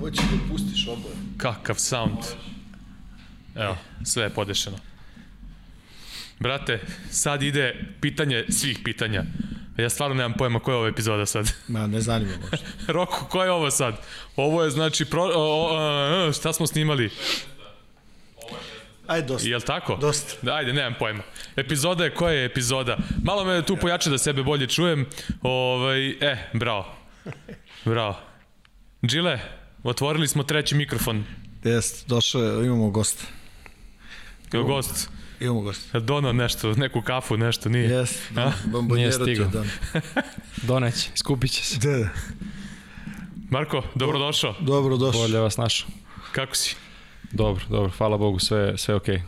Hoće da pustiš oboje. Kakav sound. Evo, sve je podešeno. Brate, sad ide pitanje svih pitanja. Ja stvarno nemam pojma koja je ova epizoda sad. Ma, ne zanima možda. Roko, ko je ovo sad? Ovo je znači, pro, o, o, a, šta smo snimali? Ajde, dosta. Jel tako? Dosta. Da, ajde, nemam pojma. Epizoda je, koja je epizoda? Malo me tu pojače da sebe bolje čujem. Ovaj, e, bravo. Bravo. Džile, otvorili smo treći mikrofon. Jest, došao je, imamo gosta. Evo gost. Imamo gosta. Dono nešto, neku kafu, nešto, nije. Da, bombonjero ti dan. Doneće, skupit će se. Da, da. Marko, dobrodošao. Dobro, došao. Bolje vas našao. Kako si? Dobro, dobro, hvala Bogu, sve, sve okej.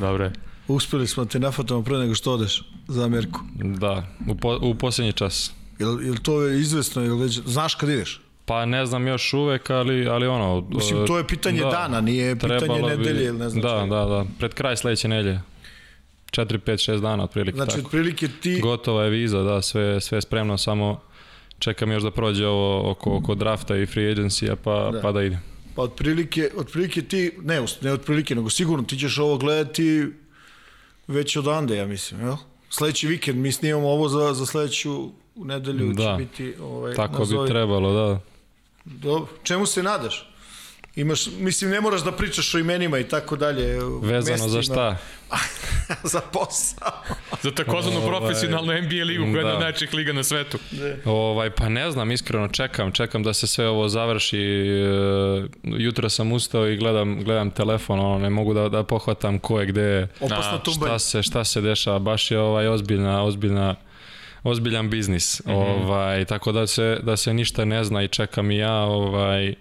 Dobro je. Uspeli smo te nafatamo pre nego što odeš za Ameriku. Da, u, po, u posljednji čas. Jel, jel to je izvesno, jel već, znaš kad ideš? Pa ne znam još uvek, ali, ali ono... Mislim, to je pitanje dana, nije pitanje nedelje ili ne znam Da, čega. da, da, pred kraj sledeće nelje. 4, 5, 6 dana otprilike Znači, tako. otprilike ti... Gotova je viza, da, sve, sve je spremno, samo čekam još da prođe ovo oko, oko drafta i free agency pa, Da. pa da idem. Pa otprilike, otprilike ti, ne, ne otprilike, nego sigurno ti ćeš ovo gledati već odande, ja mislim, jel? Sledeći vikend, mi snimamo ovo za, za sledeću nedelju, Da. će biti ovaj, Tako nazovi. bi trebalo, da. Dobro. Čemu se nadaš? Imaš, mislim, ne moraš da pričaš o imenima i tako dalje. Vezano za šta? za posao. Za takozvanu Ovaj, profesionalnu NBA ligu koja je jedna da. od najčih liga na svetu. Ovaj, pa ne znam, iskreno čekam, čekam da se sve ovo završi. E, Jutro sam ustao i gledam, gledam telefon, ono, ne mogu da, da pohvatam ko je gde, Opasna A, tumba. šta se, šta se dešava, baš je ovaj ozbiljna, ozbiljna ozbiljan biznis. Mhm. Ovaj, tako da se, da se ništa ne zna i čekam i ja, ovaj,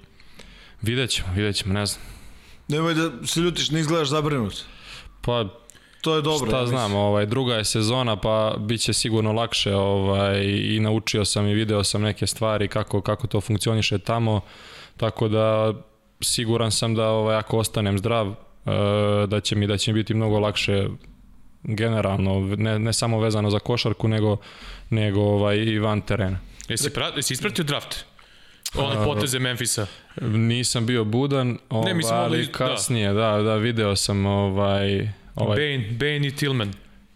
vidjet ćemo, vidjet ćemo, ne znam. Nemoj da se ljutiš, ne izgledaš zabrinut. Pa To je dobro. Šta ja znam, ovaj, druga je sezona, pa bit će sigurno lakše ovaj, i naučio sam i video sam neke stvari kako, kako to funkcioniše tamo, tako da siguran sam da ovaj, ako ostanem zdrav, e, da će mi da će mi biti mnogo lakše generalno, ne, ne samo vezano za košarku, nego, nego ovaj, i van terena. Jesi, pra, jesi ispratio draft? One poteze Memfisa. Nisam bio budan, ovaj, mislim, ali- da. kasnije, da. da, video sam ovaj, ovaj Bane, Bane i Tillman.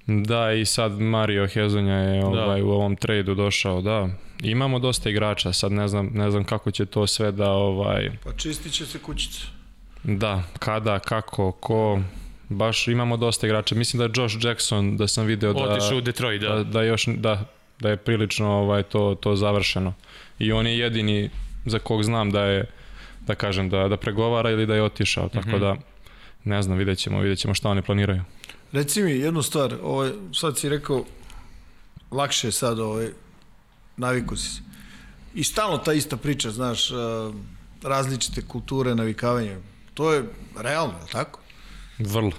Da, i sad Mario Hezonja je ovaj, u ovom tradu došao, da. Imamo dosta igrača, sad ne znam, ne znam kako će to sve da, ovaj, Pa čistit će se kućica. da, kada, kako, ko, baš imamo dosta igrača. Mislim da je Josh Jackson, da sam video da, Otišao u Detroit, da. da, da, još, da, da je prilično ovaj, to, to završeno. I on je jedini za kog znam da je, da kažem, da, da pregovara ili da je otišao, tako Mhm. da, ne znam, vidjet ćemo, vidjet ćemo šta oni planiraju. Reci mi jednu stvar, ovaj, sad si rekao, lakše je sad, ovaj, naviku si se. I stalno ta ista priča, znaš, uh, različite kulture, navikavanje. To je realno, je li tako? Vrlo.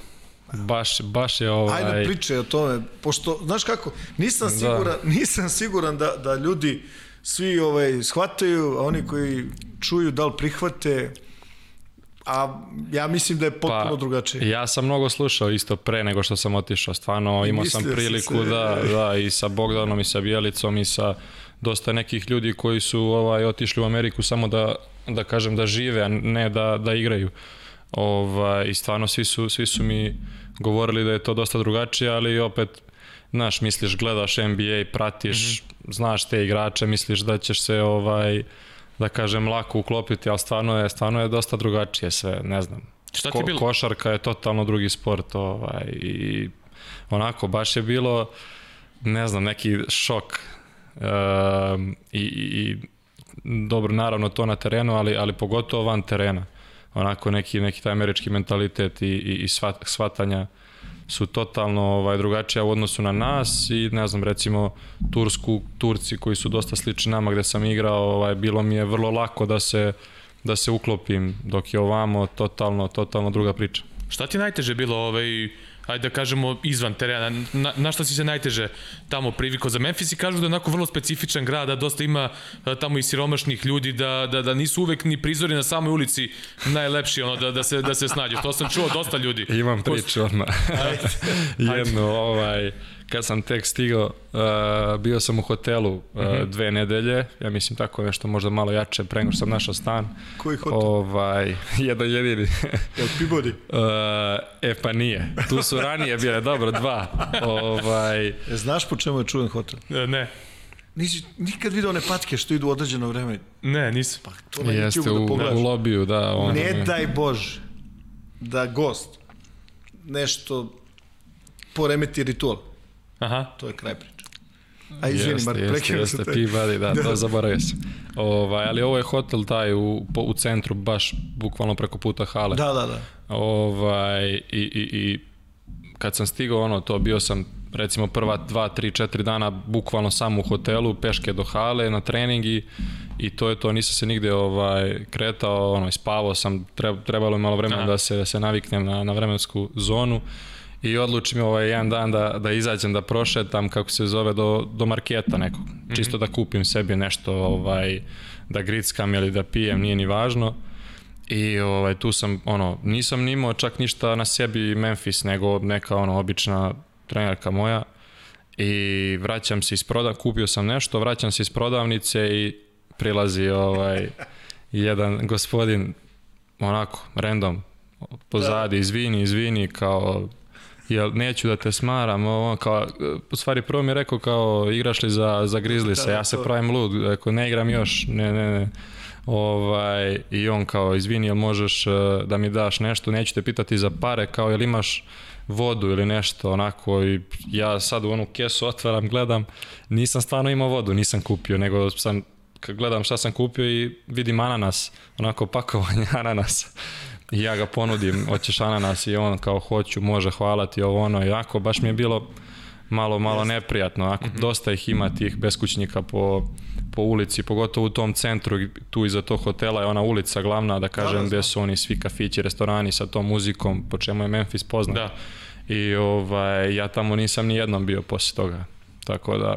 Baš, baš je ovaj... Ajde pričaj o tome, pošto, znaš kako, nisam siguran, nisam siguran da, da ljudi svi ovaj, shvataju, a oni koji čuju da li prihvate, a ja mislim da je potpuno Pa, drugačije. Ja sam mnogo slušao isto pre nego što sam otišao. Stvarno imao sam mislio priliku se- da, da i sa Bogdanom i sa Bjelicom i sa dosta nekih ljudi koji su ovaj otišli u Ameriku samo da da kažem da žive, a ne da da igraju. Ovaj i stvarno svi su svi su mi govorili da je to dosta drugačije, ali opet znaš, misliš, gledaš NBA, pratiš, znaš te igrače, misliš da ćeš se ovaj da kažem lako uklopiti, ali stvarno je stvarno je dosta drugačije sve, ne znam. Šta ti je bilo? košarka je totalno drugi sport ovaj, i onako baš je bilo ne znam neki šok i, i, i dobro naravno to na terenu ali, ali pogotovo van terena onako neki, neki taj američki mentalitet i, i, i svat, shvatanja su totalno ovaj drugačija u odnosu na nas i ne znam recimo Tursku Turci koji su dosta slični nama gde sam igrao ovaj bilo mi je vrlo lako da se da se uklopim dok je ovamo totalno totalno druga priča. Šta ti najteže bilo, ovaj, ajde da kažemo, izvan terena? Na, na šta si se najteže tamo privikao za Memphis i kažu da je onako vrlo specifičan grad, da dosta ima tamo i siromašnih ljudi, da, da, da nisu uvek ni prizori na samoj ulici najlepši, ono, da, da, se, da se snađu. To sam čuo dosta ljudi. Imam priču odmah. Jedno, ovaj, kad sam tek stigao, uh, bio sam u hotelu uh, Mhm. dve nedelje, ja mislim tako nešto možda malo jače pre nego što sam našao stan. Koji hotel? Ovaj, jedan jedini. Jel Peabody? Uh, e pa nije. Tu su ranije bile, dobro, dva. Ovaj, E, znaš po čemu je čuven hotel? E, Ne, Nisi nikad video one patke što idu u određeno vreme? ne, nisam. Pa to na jeste da u, pogledaš. u lobiju, da. Ono, Ne daj Bože da gost nešto poremeti ritual. Aha. To je kraj priče. A izvini, prekinuo jeste, sam te. Peabody, da, to zaboravio sam. Ovaj, ali ovo je hotel taj u, po, u centru, baš bukvalno preko puta hale. Da, da, da. Ovaj, i, i, i kad sam stigao, ono, to bio sam recimo prva dva, tri, četiri dana bukvalno samo u hotelu, peške do hale, na trening i, i to je to, nisam se nigde ovaj, kretao, ono, ispavao sam, treb, trebalo je malo vremena Aha. da se, da se naviknem na, na vremensku zonu i odlučim ovaj jedan dan da, da izađem, da prošetam, kako se zove, do, do marketa nekog, čisto da kupim sebi nešto, ovaj, da grickam ili da pijem, nije ni važno. I ovaj, tu sam, ono, nisam ni imao čak ništa na sebi Memphis, nego neka, ono, obična trenerka moja. I vraćam se iz proda, kupio sam nešto, vraćam se iz prodavnice i prilazi ovaj, jedan gospodin, onako, random, pozadi, izvini, izvini, kao, jel, neću da te smaram, ovo, kao, u stvari prvo mi je rekao kao, igraš li za, za Grizzlies, Da, ja se pravim lud, rekao, ne igram još, ne, ne, ne, Ovaj, I on kao, izvini, jel možeš uh, da mi daš nešto, neću te pitati za pare, kao jel imaš vodu ili nešto onako i ja sad u onu kesu otvaram, gledam, nisam stvarno imao vodu, nisam kupio, nego sam gledam šta sam kupio i vidim ananas, onako pakovanje ananas. I ja ga ponudim, hoćeš ananas i on kao hoću, može, hvala ti, ovo ono, jako, baš mi je bilo malo, malo neprijatno, ako dosta ih ima tih beskućnika po, po ulici, pogotovo u tom centru, tu iza tog hotela je ona ulica glavna, da kažem, da, gde su oni svi kafići, restorani sa tom muzikom, po čemu je Memphis poznat. Da. I ovaj, ja tamo nisam ni jednom bio posle toga. Tako da,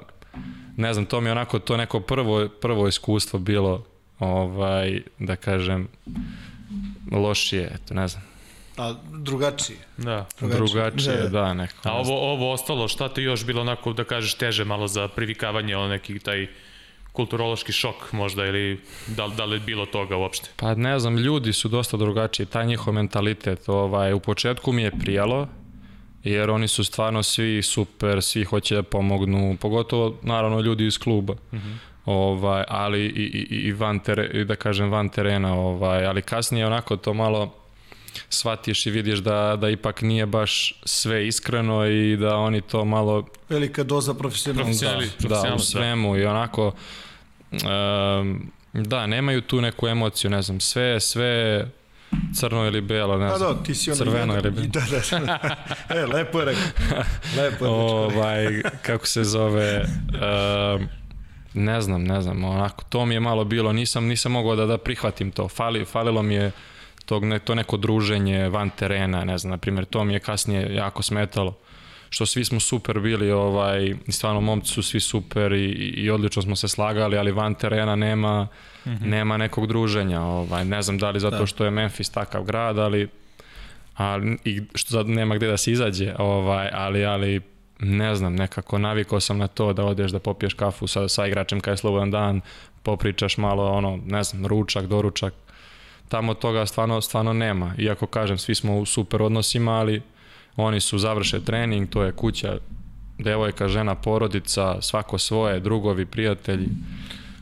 ne znam, to mi je onako to neko prvo, prvo iskustvo bilo, ovaj, da kažem, lošije, eto, ne znam, A drugačije. Da. Drugačije. drugačije, Da, da. da, neko. A ovo, ovo ostalo, šta ti još bilo onako, da kažeš, teže malo za privikavanje, ono neki taj kulturološki šok možda ili da, da li je bilo toga uopšte? Pa ne znam, ljudi su dosta drugačiji, taj njihov mentalitet, ovaj, u početku mi je prijalo, jer oni su stvarno svi super, svi hoće da pomognu, pogotovo naravno ljudi iz kluba. Ovaj, ali i, i, i van tere, da kažem van terena, ovaj, ali kasnije onako to malo shvatiš i vidiš da, da ipak nije baš sve iskreno i da oni to malo Velika doza profesionalnosti. Da, da, u da. svemu i onako um, da, nemaju tu neku emociju, ne znam, sve, sve crno ili belo, ne Pa znam. da, ti si ono crveno jedan- ili Da, da, da. E, lepo je rekao. Lepo je rekao. ovaj, kako se zove, um, ne znam, ne znam, onako, to mi je malo bilo, nisam, nisam mogao da, da prihvatim to, Fali, falilo mi je tog, ne, to neko druženje van terena, ne znam, na primjer, to mi je kasnije jako smetalo. Što svi smo super bili, ovaj, stvarno momci su svi super i, i odlično smo se slagali, ali van terena nema, nema nekog druženja, ovaj, ne znam da li zato Da. što je Memphis takav grad, ali ali i što nema gde da se izađe, ovaj, ali, ali ne znam, nekako navikao sam na to da odeš da popiješ kafu sa, sa igračem kada je slobodan dan, popričaš malo, ono, ne znam, ručak, doručak, tamo toga stvarno, stvarno nema. Iako kažem, svi smo u super odnosima, ali oni su završe trening, to je kuća, devojka, žena, porodica, svako svoje, drugovi, prijatelji.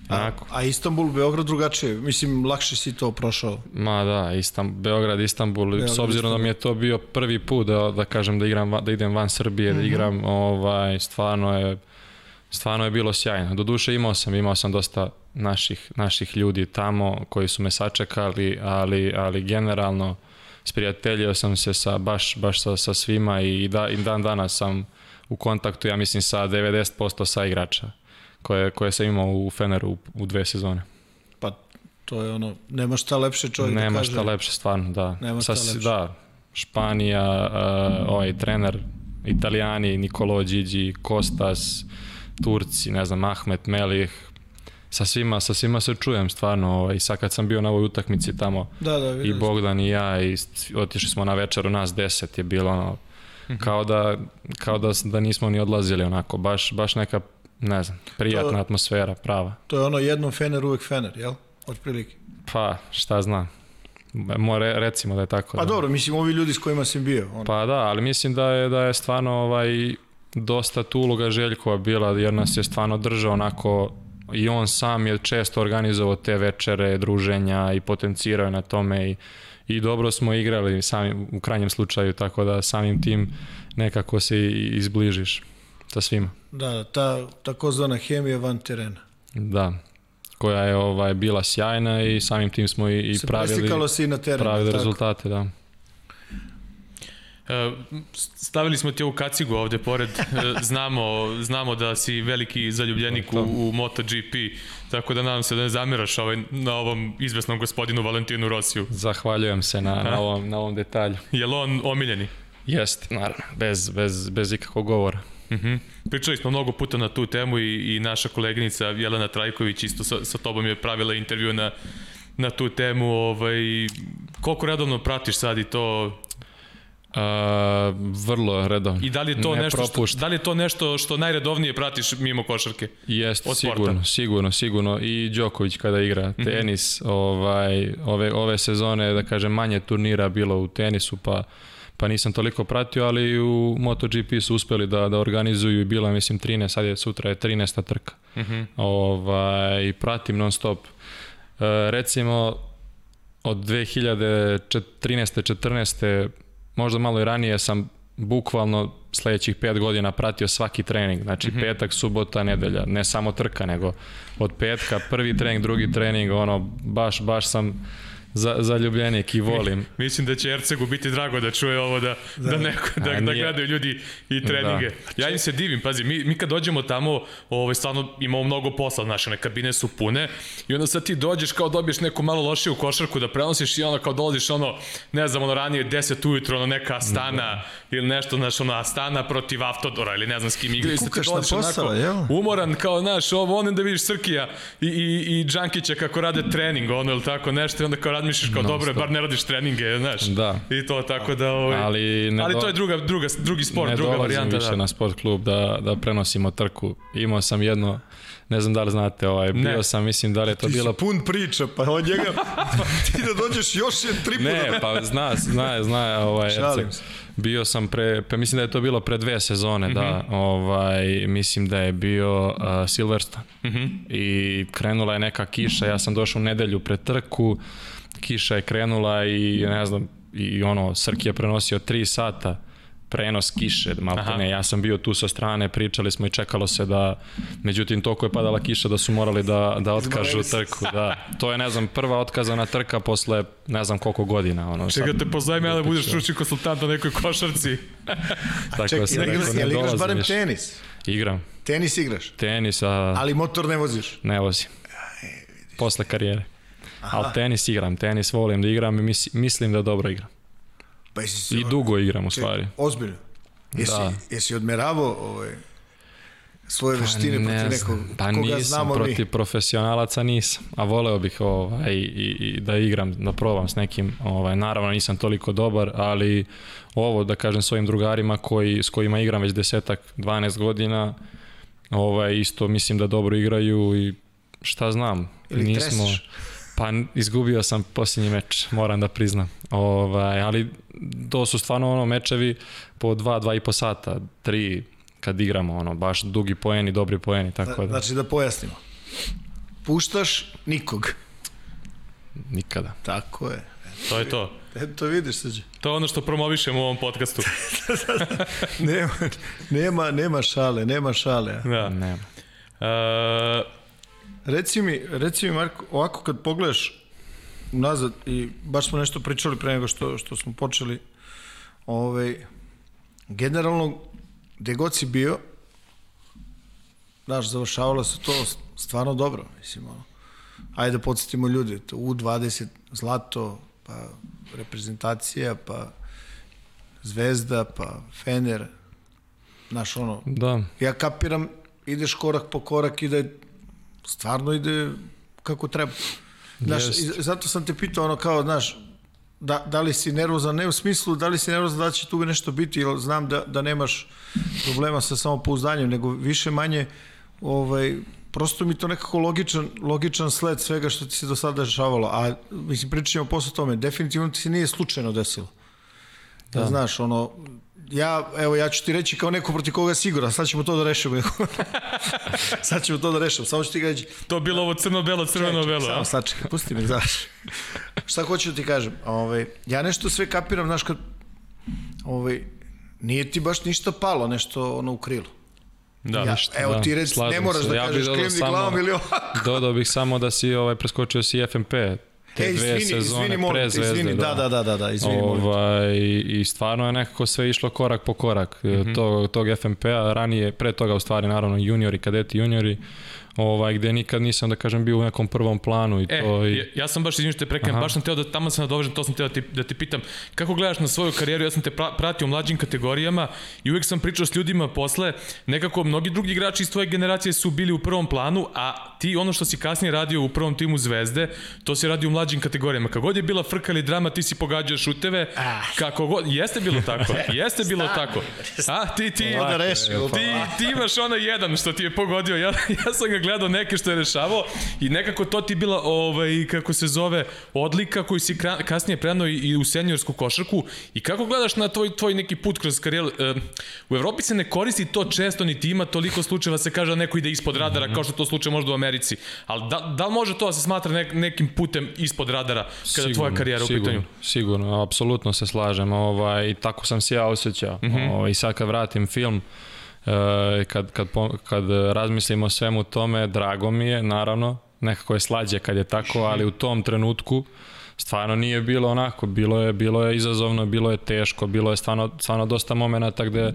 A, a Istanbul, Beograd drugačije. Mislim, lakše si to prošao. Ma da, Istam, Beograd, Istanbul, Beograd, s obzirom da mi je to bio prvi put da, da kažem da igram, da idem van Srbije, da igram, ovaj, stvarno je stvarno je bilo sjajno. Doduše imao sam, imao sam dosta naših, naših ljudi tamo koji su me sačekali, ali, ali generalno sprijateljio sam se sa, baš, baš sa, sa svima i, da, i dan danas sam u kontaktu, ja mislim, sa 90% sa igrača koje, koje sam imao u Feneru u, u dve sezone. Pa to je ono, nema šta lepše čovjek Nema da kaže. šta lepše, stvarno, da. Nema šta lepše. Da, Španija, uh, ovaj trener, Italijani, Nikolo Điđi, Kostas, Turci, ne znam, Ahmet Melih, sa svima, sa svima se čujem stvarno, ovaj, sad kad sam bio na ovoj utakmici tamo, Da, da, i. Bogdan i ja, i otišli smo na večer u nas 10 je bilo ono, kao da, kao da, da nismo ni odlazili onako, baš, baš neka, ne znam, prijatna To- atmosfera, prava. To je ono jednom fener, uvek fener, jel? Otprilike. Pa, šta znam. More, recimo da je tako. Pa da. dobro, mislim, ovi ljudi s kojima sam bio. Ono. Pa da, ali mislim da je, da je stvarno ovaj, dosta tu uloga Željkova bila, jer nas je stvarno držao onako i on sam je često organizovao te večere, druženja i potencirao na tome i, i dobro smo igrali sami, u krajnjem slučaju, tako da samim tim nekako se izbližiš sa svima. Da, ta takozvana hemija van terena. Da, koja je ovaj bila sjajna i samim tim smo i, i Se pravili, se i na teren. pravili tako? rezultate, da. E, Stavili smo ti ovu kacigu ovde pored, E, znamo, znamo da si veliki zaljubljenik u, u MotoGP, tako da nadam se da ne zamiraš ovaj, na ovom izvesnom gospodinu Valentinu Rosiju. Zahvaljujem se na, na, ovom, na ovom detalju. Je li on omiljeni? Jest, naravno, bez, bez, bez ikakvog govora. Uh -huh. Pričali smo mnogo puta na tu temu i, i naša koleginica Jelena Trajković isto sa, sa tobom je pravila intervju na, na tu temu. Ovaj, koliko redovno pratiš sad i to Uh, vrlo redovno. i da li je to Ne nešto što, propuštam. da li je to nešto što najredovnije pratiš mimo košarke? Jest, od sporta? sigurno, sigurno, sigurno. I Đoković kada igra tenis, ovaj, ove, ove sezone, da kažem, manje turnira bilo u tenisu, pa pa nisam toliko pratio, ali u MotoGP su uspeli da, da organizuju i bilo je, mislim, 13, sad je sutra je 13. trka. Uh -huh. ovaj, pratim non stop. E, recimo, od 2013. 14. možda malo i ranije sam bukvalno sledećih pet godina pratio svaki trening, znači mm -hmm. petak, subota, nedelja, ne samo trka, nego od petka prvi trening, drugi trening, ono, baš, baš sam za, zaljubljenik i volim. Mislim da će Ercegu biti drago da čuje ovo, da, da, da, neko, da, A da gledaju ljudi i treninge. Da. Ja im se divim, pazi, mi, mi kad dođemo tamo, ovaj, stvarno imamo mnogo posla, naše one kabine su pune i onda sad ti dođeš kao dobiješ neku malo lošiju košarku da prenosiš i onda kao dolaziš ono, ne znam, ono ranije 10 ujutro, ono neka Astana ili nešto, znaš, ono Astana protiv Автодора ili ne znam s kim igraju. Sad ti kukaš na dolaziš posao, onako jel? umoran kao, znaš, ovo, onda da vidiš Srkija i, i, i Džankića kako rade trening, ono ili tako nešto i onda kao razmišljaš kao, dobro, je, bar ne radiš treninge, znaš. Da. I to tako da... Ovaj, Ali ne ali to je druga, druga, drugi sport, ne druga varijanta. više Da. na sport klub da, da prenosimo trku. Imao sam jedno, ne znam da li znate, ovaj, bio Ne. sam, mislim da li je to Ti bilo si pun priča, pa od njega ti da dođeš još je tri puta. Ne, pa zna, zna, zna, ovaj, Šalim se. bio sam pre, pa mislim da je to bilo pre dve sezone, da, Mhm. ovaj, mislim da je bio uh, Silverstone. Mhm. I krenula je neka kiša, ja sam došao u nedelju pre trku, kiša je krenula i ne znam, i ono, Srki je prenosio 3 sata prenos kiše, malo Aha. ne, ja sam bio tu sa strane, pričali smo i čekalo se da, međutim toliko je padala kiša da su morali da, da otkažu trku, da. To je, ne znam, prva otkazana trka posle ne znam koliko godina. Ono, Čekaj, sad- te pozajme, ali da budeš stručni konsultant na nekoj košarci. Tako Čekaj, sam rekao, igraš, ne jel igraš barem više. tenis? Igram. Tenis igraš, Tenis, a ali motor ne voziš. ne vozim. Posle karijere. Ali tenis igram, tenis volim da igram i mis, mislim da dobro igram. Pa jesi. I dugo igram u stvari. Ozbiljno. Jesi, Da. jesi odmeravao ovaj, svoje veštine ne protiv nekog pa koga nisam znamo protiv mi? profesionalaca nisam, a voleo bih ovaj, i, i, da igram, da probam s nekim, ovaj, naravno nisam toliko dobar, ali ovo da kažem svojim drugarima koji, s kojima igram već desetak, 12 godina, ovaj, isto mislim da dobro igraju i šta znam, Ili ih treseš? Pa izgubio sam posljednji meč, moram da priznam. Ovaj, ali to su stvarno ono mečevi po dva, dva i po sata, tri kad igramo, ono, baš dugi poeni, dobri poeni, tako da, Znači da pojasnimo. Puštaš nikog. nikada. Tako je. To je to. Eto vidiš srđe. To je ono što promovišemo u ovom podcastu. nema, nema, nema šale, nema šale. Da. Nema. E, Reci mi, reci mi Marko, ovako kad pogledaš nazad i baš smo nešto pričali pre nego što, što smo počeli, ovaj, generalno, gde god si bio, znaš, završavalo se to stvarno dobro, mislim, ono. Ajde da podsjetimo ljude, to U20 zlato, pa reprezentacija, pa Zvezda, pa Fener, znaš ono, Da, ja kapiram, ideš korak po korak i da je, stvarno ide kako treba. Znaš, zato sam te pitao ono kao, znaš, da, da li si nervozan, ne u smislu da li si nervozan da će tu nešto biti, jer znam da, da nemaš problema sa samopouzdanjem, nego više manje, ovaj, prosto mi to nekako logičan, logičan sled svega što ti se do sada dešavalo, a mislim pričamo posle tome, definitivno ti se nije slučajno desilo. Da, da znaš, ono, ja, evo, ja ću ti reći kao neko protiv koga je siguran, sad ćemo to da rešimo. sad ćemo to da rešimo, samo ću ti reći, To bilo ovo crno-belo, crveno-belo. Samo sačekaj, pusti me, znaš. Šta hoću da ti kažem? Ovaj, ja nešto sve kapiram, znaš, kad ovaj, nije ti baš ništa palo, nešto ono u krilu. Da, ja, ništa, evo da, ti reci, slažem ne moraš se. da Ja kažeš klimni samo- glavom ili ovako. dodao bih samo da si ovaj, preskočio si FNP, te E, dve izvini, sezone izvini, pre Zvezde. izvini, da, da, da, da, da izvini, molim te. Ovaj, I stvarno je nekako sve išlo korak po korak mm. -hmm. tog, tog FNP-a, ranije, pre toga u stvari naravno juniori, kadeti juniori, ovaj, gde nikad nisam da kažem bio u nekom prvom planu i E, to i... ja, ja sam baš, izvinite, što te prekrenem, baš sam teo da tamo se nadovežem, to sam teo da ti, da ti pitam, kako gledaš na svoju karijeru, ja sam te pra, pratio u mlađim kategorijama i uvek sam pričao s ljudima posle, nekako mnogi drugi igrači iz tvoje generacije su bili u prvom planu, a ti ono što si kasnije radio u prvom timu Zvezde, to si radio u mlađim kategorijama. Kako god je bila frka ili drama, ti si pogađao šuteve, kako god, jeste bilo tako, jeste bilo tako. A, ti, ti, Da rešimo, pa ti, ti imaš onaj jedan što ti je pogodio, ja, ja sam ga gledao neke što je rešavao i nekako to ti bila, ovaj, kako se zove, odlika koju si kasnije prenao i, u seniorsku košarku i kako gledaš na tvoj, tvoj neki put kroz karijeru? E, u Evropi se ne koristi to često, niti ima toliko slučajeva se kaže da neko ide ispod radara, kao što to slučaj možda u Americi. Ali da, da li može to da se smatra nek, nekim putem ispod radara kada tvoja karijera u sigurno, pitanju? Sigurno, apsolutno se slažem. Ovaj, tako sam se ja osjećao. Mm Mhm. -hmm. ovaj, sad kad vratim film, kad, kad, po- kad razmislim o svemu tome, drago mi je, naravno, nekako je slađe kad je tako, ali u tom trenutku stvarno nije bilo onako, bilo je, bilo je izazovno, bilo je teško, bilo je stvarno, stvarno dosta momenata gde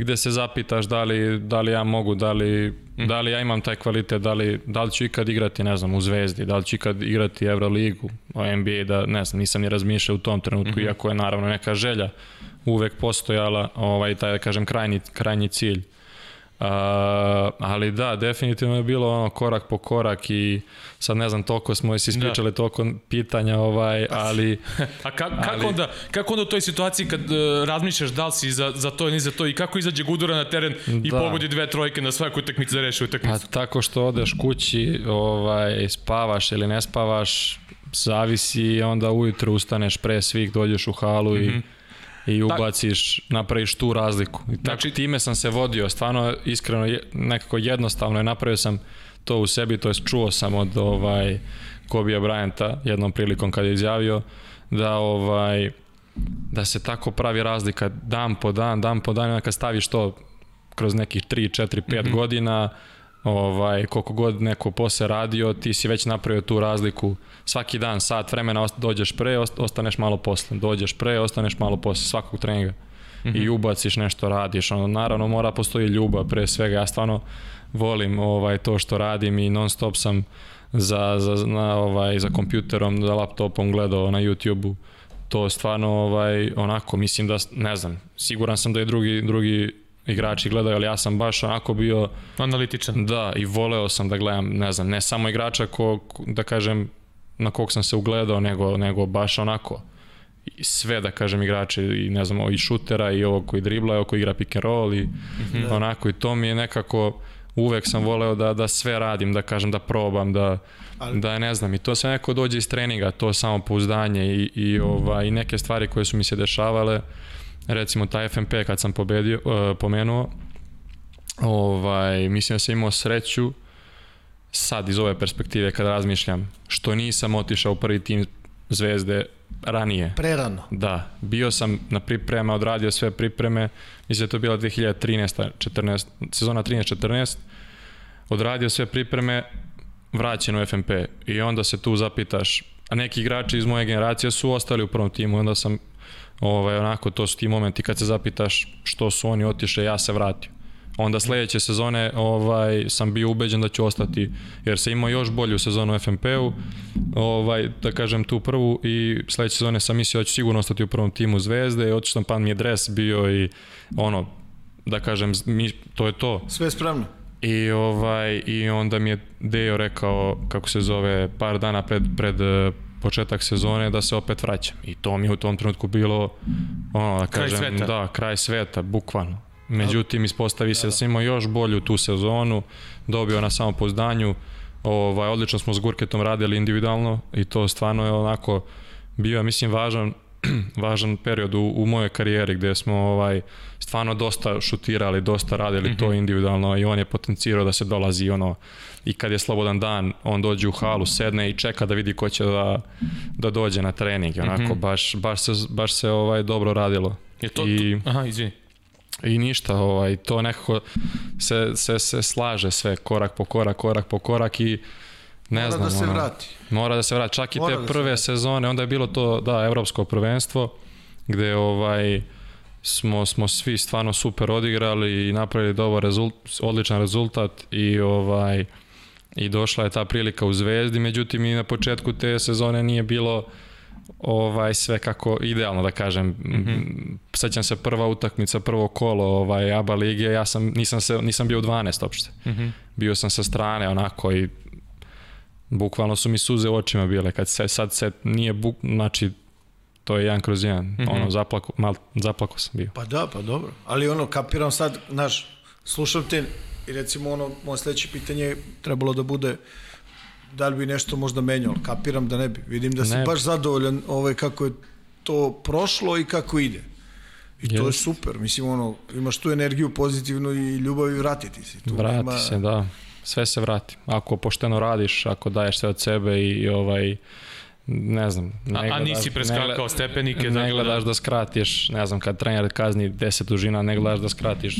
gde se zapitaš da li, da li ja mogu, da li, da li ja imam taj kvalitet, da li, da li ću ikad igrati, ne znam, u Zvezdi, da li ću ikad igrati Euroligu, NBA, da ne znam, nisam ni razmišljao u tom trenutku, mm -hmm. iako je naravno neka želja uvek postojala, ovaj, taj, da kažem, krajnji, krajnji cilj. Uh, ali da, definitivno je bilo ono korak po korak i sad ne znam, toliko smo se ispričali, da. toliko pitanja, ovaj, ali... A ka, kako, Ali- onda, kako onda u toj situaciji kad uh, razmišljaš da li si za, za to ili za to i kako izađe Gudura na teren i Da. pogodi dve trojke na svakoj utakmici da reši Pa utakmicu? tako što odeš kući, ovaj, spavaš ili ne spavaš, zavisi i onda ujutro ustaneš pre svih, dođeš u halu i i ubaciš, napraviš tu razliku. I tako Znači- time sam se vodio, stvarno iskreno nekako jednostavno je napravio sam to u sebi, to jest čuo sam od ovaj Kobija Bryanta jednom prilikom kad je izjavio da ovaj da se tako pravi razlika dan po dan, dan po dan, kad staviš to kroz nekih 3, 4, 5 mm -hmm. godina, ovaj, koliko god neko posle radio, ti si već napravio tu razliku. Svaki dan, sat vremena dođeš pre, ost- ostaneš malo posle. Dođeš pre, ostaneš malo posle svakog treninga. Mm -hmm. I ubaciš nešto, radiš. Ono, naravno, mora postoji ljubav pre svega. Ja stvarno volim ovaj to što radim i non stop sam za, za, na, ovaj, za kompjuterom, za laptopom gledao na YouTube-u to stvarno ovaj onako mislim da ne znam siguran sam da i drugi drugi igrači gledaju ali ja sam baš onako bio Analitičan. da i voleo sam da gledam ne znam ne samo igrača ko da kažem na kog sam se ugledao nego nego baš onako i sve da kažem igrače i ne znam i šutera i ovog koji dribla i ovog koji igra pick and roll i Da. onako i to mi je nekako uvek sam voleo da da sve radim da kažem da probam da Ali- da ne znam i to sve neko dođe iz treninga to samo pouzdanje i i ovaj i neke stvari koje su mi se dešavale recimo taj FMP kad sam pobedio uh, pomenuo ovaj mislim da sam imao sreću sad iz ove perspektive kad razmišljam što nisam otišao u prvi tim Zvezde ranije Prerano. Da, bio sam na priprema, odradio sve pripreme, mislim da je to bila 2013. 14, sezona 13-14, odradio sve pripreme, vraćen u FNP i onda se tu zapitaš, a neki igrači iz moje generacije su ostali u prvom timu, onda sam ovaj, onako, to su ti momenti kad se zapitaš što su oni otišli, ja se vratio. onda sledeće sezone ovaj sam bio ubeđen da ću ostati jer sam imao još bolju sezonu u FNP-u ovaj da kažem tu prvu i sledeće sezone sam mislio da ću sigurno ostati u prvom timu Zvezde i otišao pan mi je dres bio i ono da kažem mi, to je to Sve spremno. I ovaj i onda mi je Dejo rekao kako se zove par dana pred pred početak sezone da se opet vraćam. I to mi je u tom trenutku bilo ono da Kraj kažem sveta. da, kraj sveta bukvalno. Međutim ispostavi se da sam imao još bolju tu sezonu, dobio na samopouzdanju. Ovaj odlično smo s Gurketom radili individualno i to stvarno je onako bio mislim važan važan period u, u mojoj karijeri gde smo ovaj stvarno dosta šutirali, dosta radili mm -hmm. to individualno i on je potencirao da se dolazi ono i kad je slobodan dan, on dođe u halu, sedne i čeka da vidi ko će da, da dođe na trening. Onako, mm -hmm. baš, baš se, baš se ovaj dobro radilo. Je to, I, to, aha, izvini. I ništa, ovaj, to nekako se, se, se slaže sve, korak po korak, korak po korak i ne Mora znam. da se ono, vrati. Mora da se vrati. Čak i Mora te da se prve vrati. sezone, onda je bilo to, da, evropsko prvenstvo, gde ovaj, smo, smo svi stvarno super odigrali i napravili dobar rezult, odličan rezultat i ovaj i došla je ta prilika u Zvezdi, međutim i na početku te sezone nije bilo ovaj sve kako idealno da kažem. Mm -hmm. Sećam se prva utakmica, prvo kolo ovaj ABA lige, ja sam nisam se nisam bio u 12 uopšte. Mm -hmm. Bio sam sa strane onako i bukvalno su mi suze u očima bile kad se sad se nije buk, znači to je jedan kroz jedan. Mm -hmm. Ono zaplako mal zaplako sam bio. Pa da, pa dobro. Ali ono, kapiram sad, znaš, slušam te i recimo ono, moje sledeće pitanje je trebalo da bude da li bi nešto možda menjao, ali kapiram da ne bi. Vidim da si Ne baš zadovoljan ovaj, kako je to prošlo i kako ide. I to je super. Mislim, ono, imaš tu energiju pozitivnu i ljubav i vratiti se. Tu Vrati nema- se, da. Sve se vrati. Ako pošteno radiš, ako daješ sve od sebe i ovaj ne znam, ne A, a nisi preskakao stepenike. Ne, zato ne gledaš da skratiš, ne znam, kad trener kazni 10 dužina, ne gledaš da skratiš,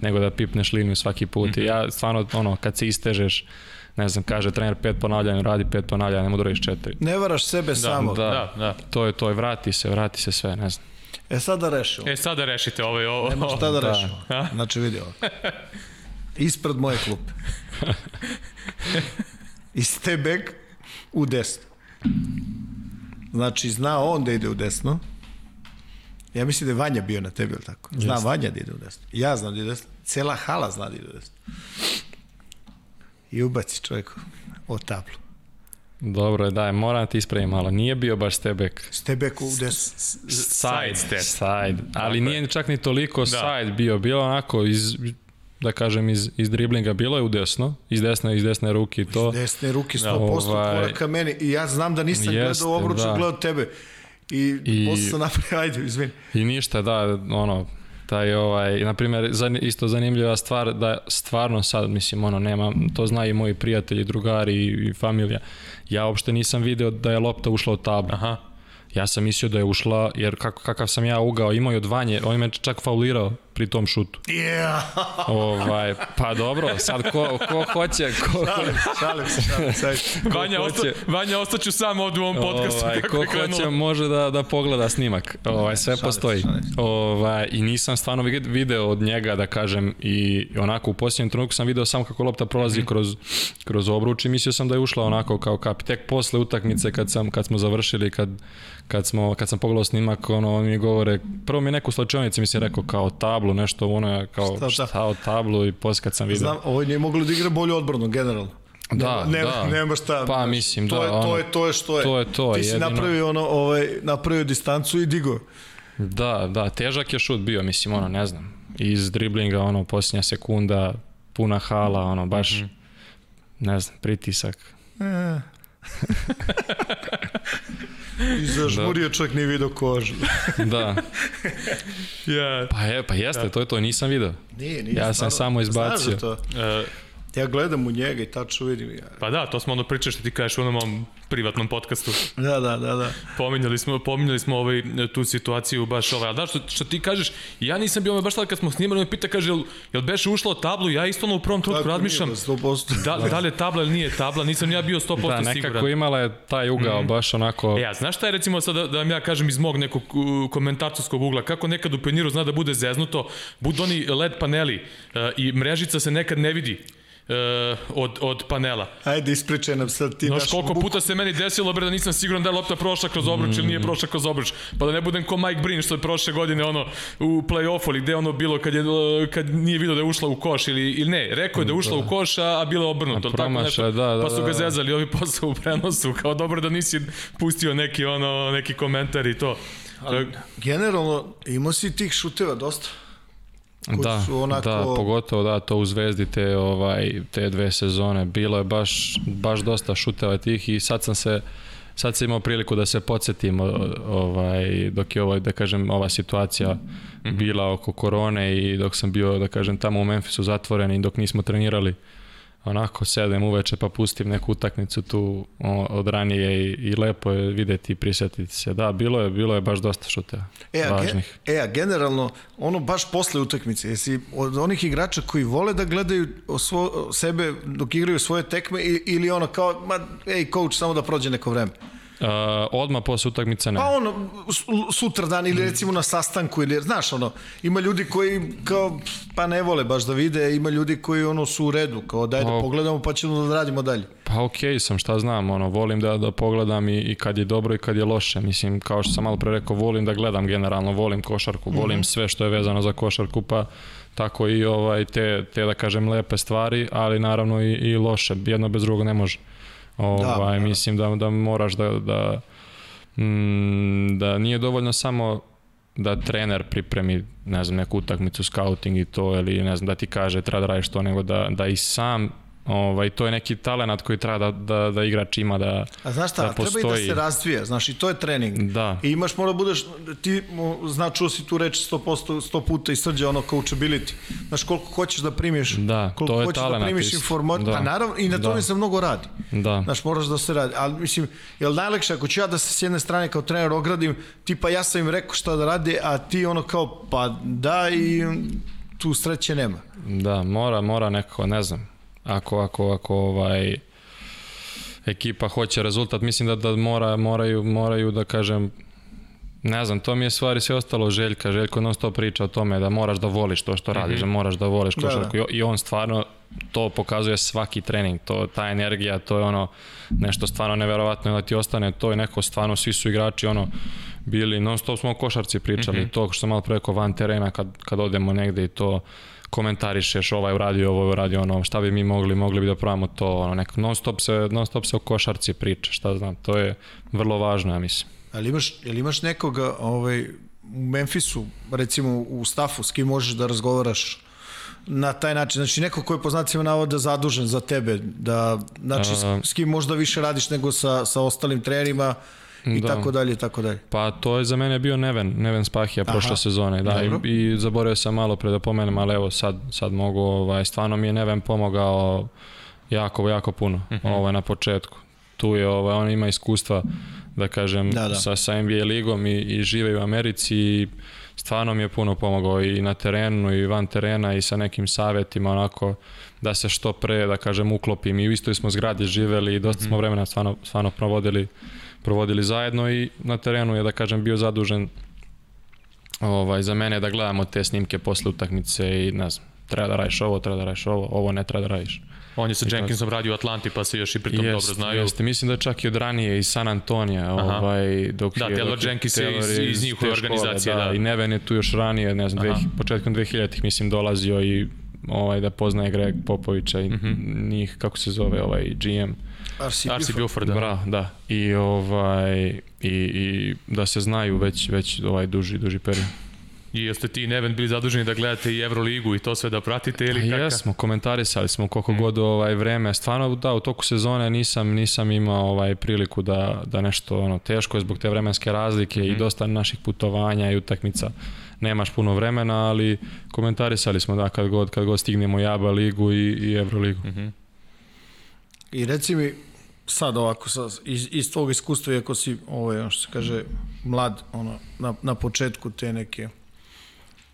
nego da pipneš liniju svaki put. Mm -hmm. I ja stvarno, ono, kad se istežeš, ne znam, kaže trener pet ponavljanja, radi pet ponavljanja, ne mogu da radiš četiri. Ne varaš sebe samo. da. Da, da. To je to, i vrati se, vrati se sve, ne znam. E sad da rešimo. E, sada rešite ovaj, ovo. Nema šta da, da. rešimo. Znači vidi ovo. Ispred moje klupe. I stebek u desno. Znači, zna on da ide u desno. Ja mislim da je Vanja bio na tebi, ili tako? Zna Jeste. Vanja da ide u desno. Ja znam da ide u desno. Cela hala zna da ide u desno. I ubaci čovjeku o tablu. Dobro daj, moram ti ispravim malo. Nije bio baš stebek. Stebek u desno. Side step. Side. Ali Tako nije čak ni toliko Da. side bio. Bilo onako iz da kažem iz, iz driblinga bilo je u desno, iz desne iz desne ruke i to. Desne ruke 100% ovaj- koraka meni. I ja znam da nisam Jeste, gledao obruč, da. gledao tebe. I, I- posle sam napravio, ajde, izvini. I ništa, da, ono, taj ovaj, na primjer, isto zanimljiva stvar da stvarno sad, mislim, ono, nema, to znaju i moji prijatelji, drugari i, i familija. Ja uopšte nisam video da je lopta ušla u tablu. Aha. Ja sam mislio da je ušla, jer kako, kakav sam ja ugao, imao je odvanje, on je me čak faulirao pri tom šutu. Yeah! Ovaj, pa dobro, sad ko, ko hoće, ko, šalim, šalim se, šalim se. Vanja, hoće- osta, Vanja, ostaću sam ovde u ovom podcastu. Ovaj, kako ko hoće može da, da pogleda snimak. Ovaj, sve šalim postoji. šalim. Ovaj, I nisam stvarno vid- video od njega, da kažem, i onako u posljednjem trenutku sam video samo kako lopta prolazi Mhm. kroz, kroz obruč i mislio sam da je ušla onako kao kap. Tek posle utakmice kad, sam, kad smo završili, kad, kad, smo, kad sam pogledao snimak, ono, on mi govore, prvo mi je neku slačionicu mi se rekao kao tablu, nešto ono kao Šta, šta, šta? o tablu i posle kad sam video. Znam, ovo nije moglo da igra bolje odbrano, generalno. Da, nema, da. Nema šta. Pa, mislim, to da, Je, to ono, je, to je što je. to je to, Ti si jedino. napravio, ono, ovaj, napravio distancu i digo. Da, da, težak je šut bio, mislim, ono, ne znam. Iz driblinga, ono, posljednja sekunda, puna hala, ono, baš, mm -hmm. ne znam, pritisak. E. I zažmurio da. čovjek nije video kožu. Da, Ja. pa je, pa jeste, to je to, nisam video. Nije, nije. Ja sam stvarno. samo izbacio. Znaš za to? E, Ja gledam u njega i tačno vidim. Ja. Pa da, to smo ono pričali što ti kažeš u onom privatnom podcastu. Da, da, da, da. Pominjali smo, pominjali smo ovaj, tu situaciju baš ovaj. A da, što, što ti kažeš, ja nisam bio baš tada kad smo snimali, me pita, kaže, jel, jel beše ušla u tablu? Ja isto ono u prvom trenutku razmišljam, Nije, 100%. da, da li je tabla ili nije tabla, nisam ni ja bio 100% Da, siguran. nekako imala je taj ugao, mm. baš onako... E, a znaš šta je recimo sad da, da vam ja kažem iz mog nekog komentarskog ugla, kako nekad u pioniru zna da bude zeznuto, budu oni LED paneli uh, i mrežica se nekad ne vidi uh, od, od panela. Ajde, ispričaj nam sad ti Znaš naš koliko puta se meni desilo bre da nisam siguran da je lopta prošla kroz obruč ili nije prošla kroz obruč. Pa da ne budem ko Mike Breen što je prošle godine ono u play-offu ili gde je ono bilo kad, je, uh, kad nije video da je ušla u koš ili, ili ne, rekao je da je ušla u koš, a, a bilo je obrnuto. A tako promašaj, nešto. da, da, pa su ga da. zezali ovi posle u prenosu, kao dobro da nisi pustio neki, ono, neki komentar i to. Ali, generalno, imao si tih šuteva dosta. Koji Da, su onako- da, pogotovo da, to u Zvezdi te, ovaj, te dve sezone. Bilo je baš, baš dosta šuteva tih i sad sam se sad sam imao priliku da se podsjetim ovaj, dok je ovo, da kažem, ova situacija bila oko korone i dok sam bio, da kažem, tamo u Memphisu zatvoren i dok nismo trenirali onako sedem uveče pa pustim neku utakmicu tu od ranije i, i lepo je videti i prisjetiti se. Da, bilo je, bilo je baš dosta šuteva. E, a, važnih. ge, e, a generalno, ono baš posle utakmice, jesi od onih igrača koji vole da gledaju o svo, sebe dok igraju svoje tekme ili ono kao, ma, ej, coach, samo da prođe neko vreme. Uh, odmah posle utakmice ne. Pa ono, su- sutra dan ili recimo na sastanku ili, znaš, ono, ima ljudi koji kao, pa ne vole baš da vide, ima ljudi koji ono su u redu, kao daj da O. pogledamo pa ćemo da radimo dalje. Pa okej sam, šta znam, ono, volim da, da pogledam i, i kad je dobro i kad je loše. Mislim, kao što sam malo pre rekao, volim da gledam generalno, volim košarku, volim Mhm. sve što je vezano za košarku, pa tako i ovaj, te, te da kažem, lepe stvari, ali naravno i, i loše. Jedno bez drugog ne može. Ovaj, da. mislim da, da moraš da, da, mm, da nije dovoljno samo da trener pripremi, ne znam, neku utakmicu, scouting i to, ili ne znam, da ti kaže treba da radiš to, nego da, da i sam Ovaj, to je neki talenat koji treba da, da, da igrač ima da, A znaš šta, da treba i da postoji. se razvija, znaš, i to je trening. Da. I imaš, mora da budeš, ti, mo, znaš, čuo si tu reč 100%, 100 puta i srđa ono coachability. Znaš, koliko hoćeš da primiš, Da, koliko to je hoćeš da primiš informaciju. Da. Pa naravno, i na tome Da. se mnogo radi. Da. Znaš, moraš da se radi. Ali, mislim, je li najlekše ako ću ja da se s jedne strane kao trener ogradim, tipa ja sam im rekao šta da rade, a ti ono kao, pa da i tu sreće nema. Da, mora, mora nekako, ne znam, ako, ako, ako ovaj, ekipa hoće rezultat, mislim da, da mora, moraju, moraju da kažem, ne znam, to mi je stvari sve ostalo Željka, Željko non stop priča o tome da moraš da voliš to što radiš, da moraš da voliš Da, košarku. I- i on stvarno to pokazuje svaki trening, to, ta energija, to je ono nešto stvarno neverovatno da ti ostane, to je neko stvarno, svi su igrači ono bili, non stop smo o košarci pričali, to što malo pre rekao van terena kad, kad odemo negde i to komentarišeš ovaj uradio ovo, uradio ono, šta bi mi mogli, mogli bi da pravimo to, ono, nek, non stop se, non stop se o košarci priča, šta znam, to je vrlo važno, ja mislim. Ali imaš, jel imaš nekoga ovaj, u Memphisu, recimo u stafu, s kim možeš da razgovaraš na taj način? Znači neko ko je po znacima navoda zadužen za tebe, da, znači s, s kim možda više radiš nego sa, sa ostalim trenerima i Da. tako dalje i tako dalje. Pa to je za mene bio Neven, Neven Spahija prošle sezone, da, dobro. i, i zaboravio sam malo pre da pomenem, ali evo sad, sad mogu, ovaj, stvarno mi je Neven pomogao jako, jako puno, ovaj, na početku. Tu je, ovaj, on ima iskustva, da kažem, Da, da. Sa, sa NBA ligom i, i žive u Americi i stvarno mi je puno pomogao i na terenu i van terena i sa nekim savetima onako da se što pre, da kažem, uklopim i u istoj smo zgradi živeli i dosta smo vremena stvarno, stvarno provodili provodili zajedno i na terenu je da kažem bio zadužen ovaj, za mene da gledamo te snimke posle utakmice i ne znam, treba da radiš ovo, treba da radiš ovo, ovo ne treba da radiš. On je sa Jenkinsom radio u Atlanti, pa se još i pritom dobro znaju. Jeste, mislim da čak i od ranije iz San Antonija, ovaj, dok Da, je, Taylor dok je Jenkins je iz- Taylor iz njihove te škole, organizacije, da. I Neven je tu još ranije, ne znam, Aha. početkom 2000-ih mislim dolazio i ovaj, da poznaje Greg Popovića i Mhm. njih, kako se zove, ovaj GM. RC, RC Buford. Buford, da. Bra, da. I ovaj i, i da se znaju već već ovaj duži duži period. I jeste ti i Neven bili zaduženi da gledate i Euroligu i to sve da pratite ili kakav? jesmo, komentarisali smo Mm. koliko god ovaj vreme. Stvarno da u toku sezone nisam nisam imao ovaj priliku da da nešto ono teško je zbog te vremenske razlike Mm. i dosta naših putovanja i utakmica nemaš puno vremena, ali komentarisali smo da kad god, kad god stignemo i ABA ligu i, i Euroligu. Mm -hmm. I reci mi, sad ovako, sad, iz, iz tvog iskustva, iako si, ovaj, što se kaže, mlad, ono, na, na početku te neke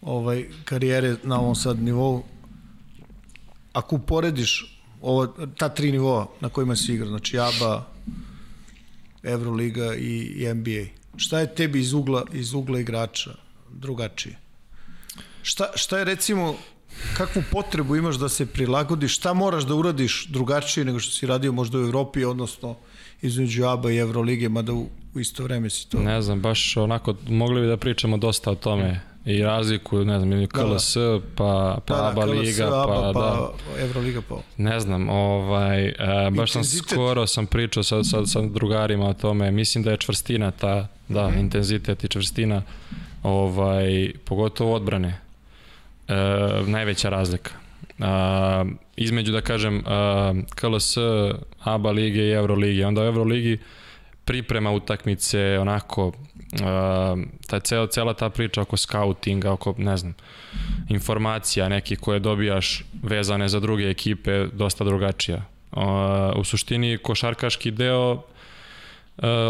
ovaj, karijere na ovom sad nivou, ako uporediš ovo, ta tri nivoa na kojima si igra, znači ABA, Euroliga i, i NBA, šta je tebi iz ugla, iz ugla igrača drugačije? Šta, šta je recimo, kakvu potrebu imaš da se prilagodiš, šta moraš da uradiš drugačije nego što si radio možda u Evropi, odnosno između ABA i Evrolige, mada u, u isto vreme si to... Ne znam, baš onako, mogli bi da pričamo dosta o tome i razliku, ne znam, ili KLS, da, da. pa, pa da, da, ABA KLS, liga, ABA, pa, pa da. Evroliga, pa... Ne znam, ovaj, e, baš sam skoro sam pričao sa, sa, sa drugarima o tome, mislim da je čvrstina ta, da, mm. intenzitet i čvrstina, ovaj, pogotovo odbrane, e, najveća razlika. A, između, da kažem, a, KLS, ABA lige i Evrolige. Onda u Evroligi priprema utakmice, onako, uh, ta cela, cela ta priča oko scoutinga, oko, ne znam, informacija nekih koje dobijaš vezane za druge ekipe, dosta drugačija. Uh, u suštini, košarkaški deo uh,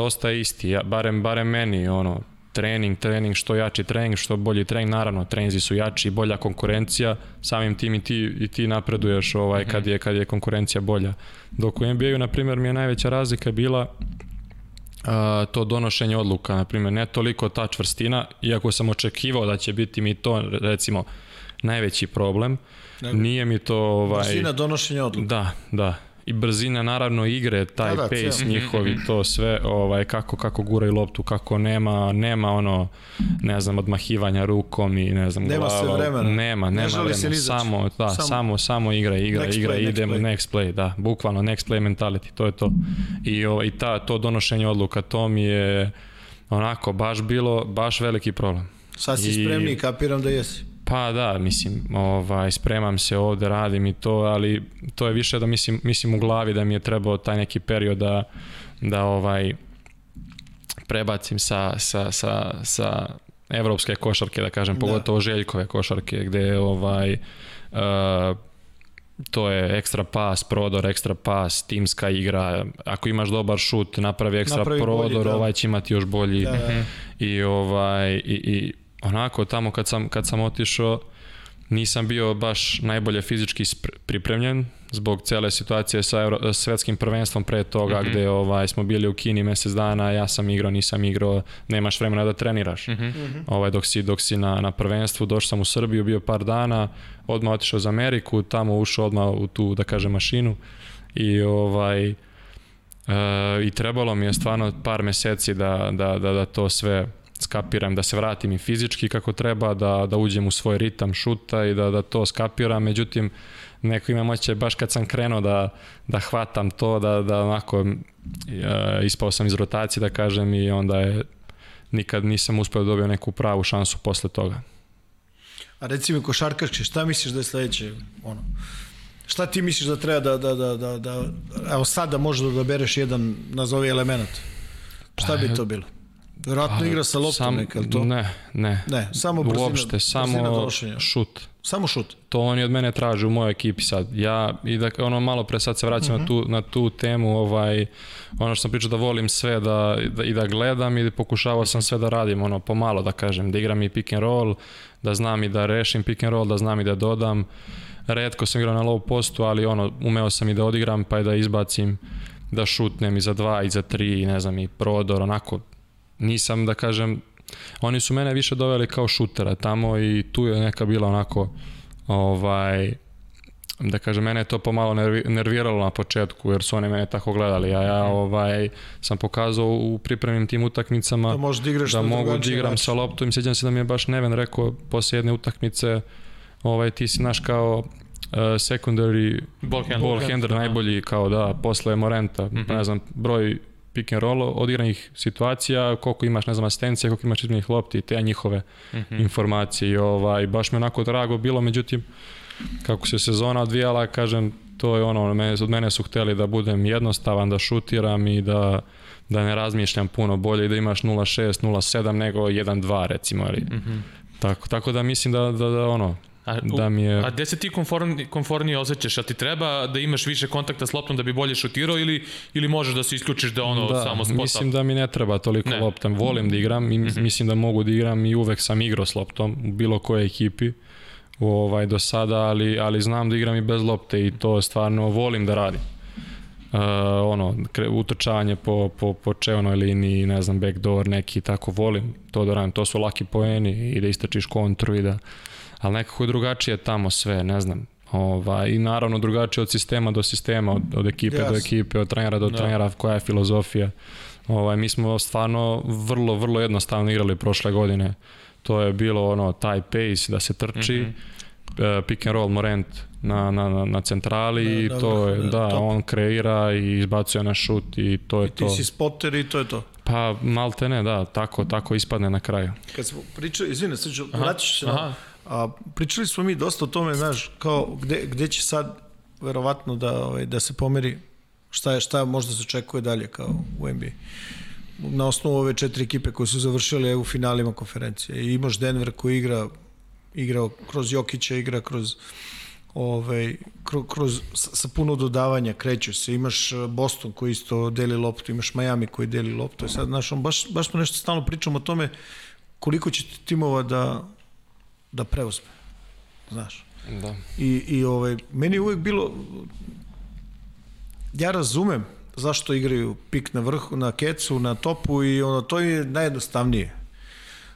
ostaje isti, ja, barem, barem meni, ono, trening, trening, što jači trening, što bolji trening, naravno, treninzi su jači, bolja konkurencija, samim tim i ti, i ti napreduješ ovaj, kad, je, kad je konkurencija bolja. Dok u NBA-u, na primjer, mi je najveća razlika bila a, to donošenje odluka, na primjer, ne toliko ta čvrstina, iako sam očekivao da će biti mi to, recimo, najveći problem, Nego, nije mi to... Ovaj, brzina donošenja odluka. Da, da. I brzina naravno igre, taj da, da, pace cijel. njihovi, mhm, to sve, ovaj, kako, kako guraju loptu, kako nema, nema ono, ne znam, odmahivanja rukom i ne znam, nema glava. se vremena. Nema, nema ne vremena. Samo, da, samo, samo, samo igra, igra, next igra, play, idemo, next play. next play, da, bukvalno next play mentality, to je to. I, ovaj, i ta, to donošenje odluka, to mi je onako baš bilo, baš veliki problem. Sad si I, spremni, kapiram da jesi. Pa da, mislim, ovaj, spremam se ovde, radim i to, ali to je više da mislim, mislim u glavi da mi je trebao taj neki period da, da ovaj, prebacim sa, sa, sa, sa evropske košarke, da kažem, da. pogotovo željkove košarke, gde ovaj, uh, to je ekstra pas, prodor, ekstra pas, timska igra, ako imaš dobar šut, napravi ekstra napravi prodor, bolji, da. ovaj će imati još bolji da, da. i ovaj i, i onako tamo kad sam, kad sam otišao nisam bio baš najbolje fizički pripremljen zbog cele situacije sa Euro, svetskim prvenstvom pre toga mm -hmm. gde ovaj, smo bili u Kini mesec dana, ja sam igrao, nisam igrao, nemaš vremena da treniraš. Mm -hmm. ovaj, dok si, dok si na, na prvenstvu, došao sam u Srbiju, bio par dana, odmah otišao za Ameriku, tamo ušao odmah u tu, da kažem, mašinu i ovaj, e, i trebalo mi je stvarno par meseci da, da, da, da to sve skapiram, da se vratim i fizički kako treba, da, da uđem u svoj ritam šuta i da, da to skapiram, međutim neko ima moće baš kad sam krenuo da, da hvatam to, da, da onako uh, ispao sam iz rotacije da kažem i onda je nikad nisam uspeo da dobio neku pravu šansu posle toga. A reci mi košarkaški, šta misliš da je sledeće? Ono, šta ti misliš da treba da, da, da, da, da evo sad da možeš da odabereš jedan, nazovi element? Šta bi pa, to bilo? Vjerojatno igra sa loptom sam, neka, to? Ne, ne. Ne, samo brzina, Uopšte, samo šut. Samo šut. To oni od mene traže u mojoj ekipi sad. Ja, i da, ono malo pre sad se vraćam uh -huh. na, tu, mhm. na tu temu, ovaj, ono što sam pričao da volim sve da, da, i da gledam i da pokušavao sam sve da radim, ono, pomalo da kažem, da igram i pick and roll, da znam i da rešim pick and roll, da znam i da dodam. Redko sam igrao na low postu, ali ono, umeo sam i da odigram, pa i da izbacim, da šutnem i za dva, i za tri, ne znam, i prodor, onako, nisam da kažem oni su mene više doveli kao šutera tamo i tu je neka bila onako ovaj da kažem, mene je to pomalo nerviralo na početku, jer su oni mene tako gledali, a ja mhm. ovaj, sam pokazao u pripremnim tim utakmicama da, da, igraš da mogu da igram sa loptom i sjećam se da mi je baš Neven rekao posle jedne utakmice ovaj, ti si naš kao uh, secondary ball handler, ball handler najbolji kao da posle Morenta, mm -hmm. ne znam, broj pick and roll odigranih situacija, koliko imaš, ne znam, asistencija, koliko imaš izmenih lopti, te njihove mm -hmm. informacije i ovaj, baš me onako drago bilo, međutim, kako se sezona odvijala, kažem, to je ono, od mene su hteli da budem jednostavan, da šutiram i da, da ne razmišljam puno bolje i da imaš 0.6, 0.7 nego 1.2 recimo, ali mm -hmm. Tako, tako da mislim da, da, da ono, A, da mi je... A gde se ti konforni, konfornije osjećaš? A ti treba da imaš više kontakta s loptom da bi bolje šutirao ili, ili možeš da se isključiš da ono da, samo spot mislim da mi ne treba toliko Ne. Mhm. ne. lopta. Volim da igram i mislim da mogu da igram i uvek sam igrao s loptom u bilo kojoj ekipi ovaj, do sada, ali, ali znam da igram i bez lopte i to stvarno volim da radim. Uh, ono, kre, utrčavanje po, po, po čevnoj liniji, ne znam, backdoor neki, tako volim to da radim. To su laki poeni i da istračiš kontru i da... Ali nekako je drugačije tamo sve, ne znam. Ovaj, I naravno drugačije od sistema do sistema, od, od ekipe do Jasno. ekipe, od trenera do Da. trenera, koja je filozofija. Ovaj, mi smo stvarno vrlo, vrlo jednostavno igrali prošle godine. To je bilo ono, taj pace da se trči, mm -hmm. pick and roll Morent na, na, na, na centrali Da, i da, to je, da, da, top. on kreira i izbacuje na šut i to je Ti to. si spotter i to je to. Pa malte ne, da, tako, tako ispadne na kraju. Kad smo pričali, izvine, sad ću, vratit se na aha. A, pričali smo mi dosta o tome, znaš, kao gde, gde će sad verovatno da, ovaj, da se pomeri šta je, šta možda se očekuje dalje kao u NBA. Na osnovu ove četiri ekipe koje su završile u finalima konferencije. I imaš Denver koji igra igrao kroz Jokića, igra kroz ovaj, kroz, kroz sa, sa puno dodavanja kreću se. Imaš eh, Boston koji isto deli loptu, imaš Miami koji deli loptu. I sad, znaš, on baš, baš smo nešto stalno pričamo o tome koliko će timova da, da preuzme. Znaš. Da. I, i ovaj, meni je uvek bilo ja razumem zašto igraju pik na vrhu, na kecu, na topu i ono, to je najjednostavnije.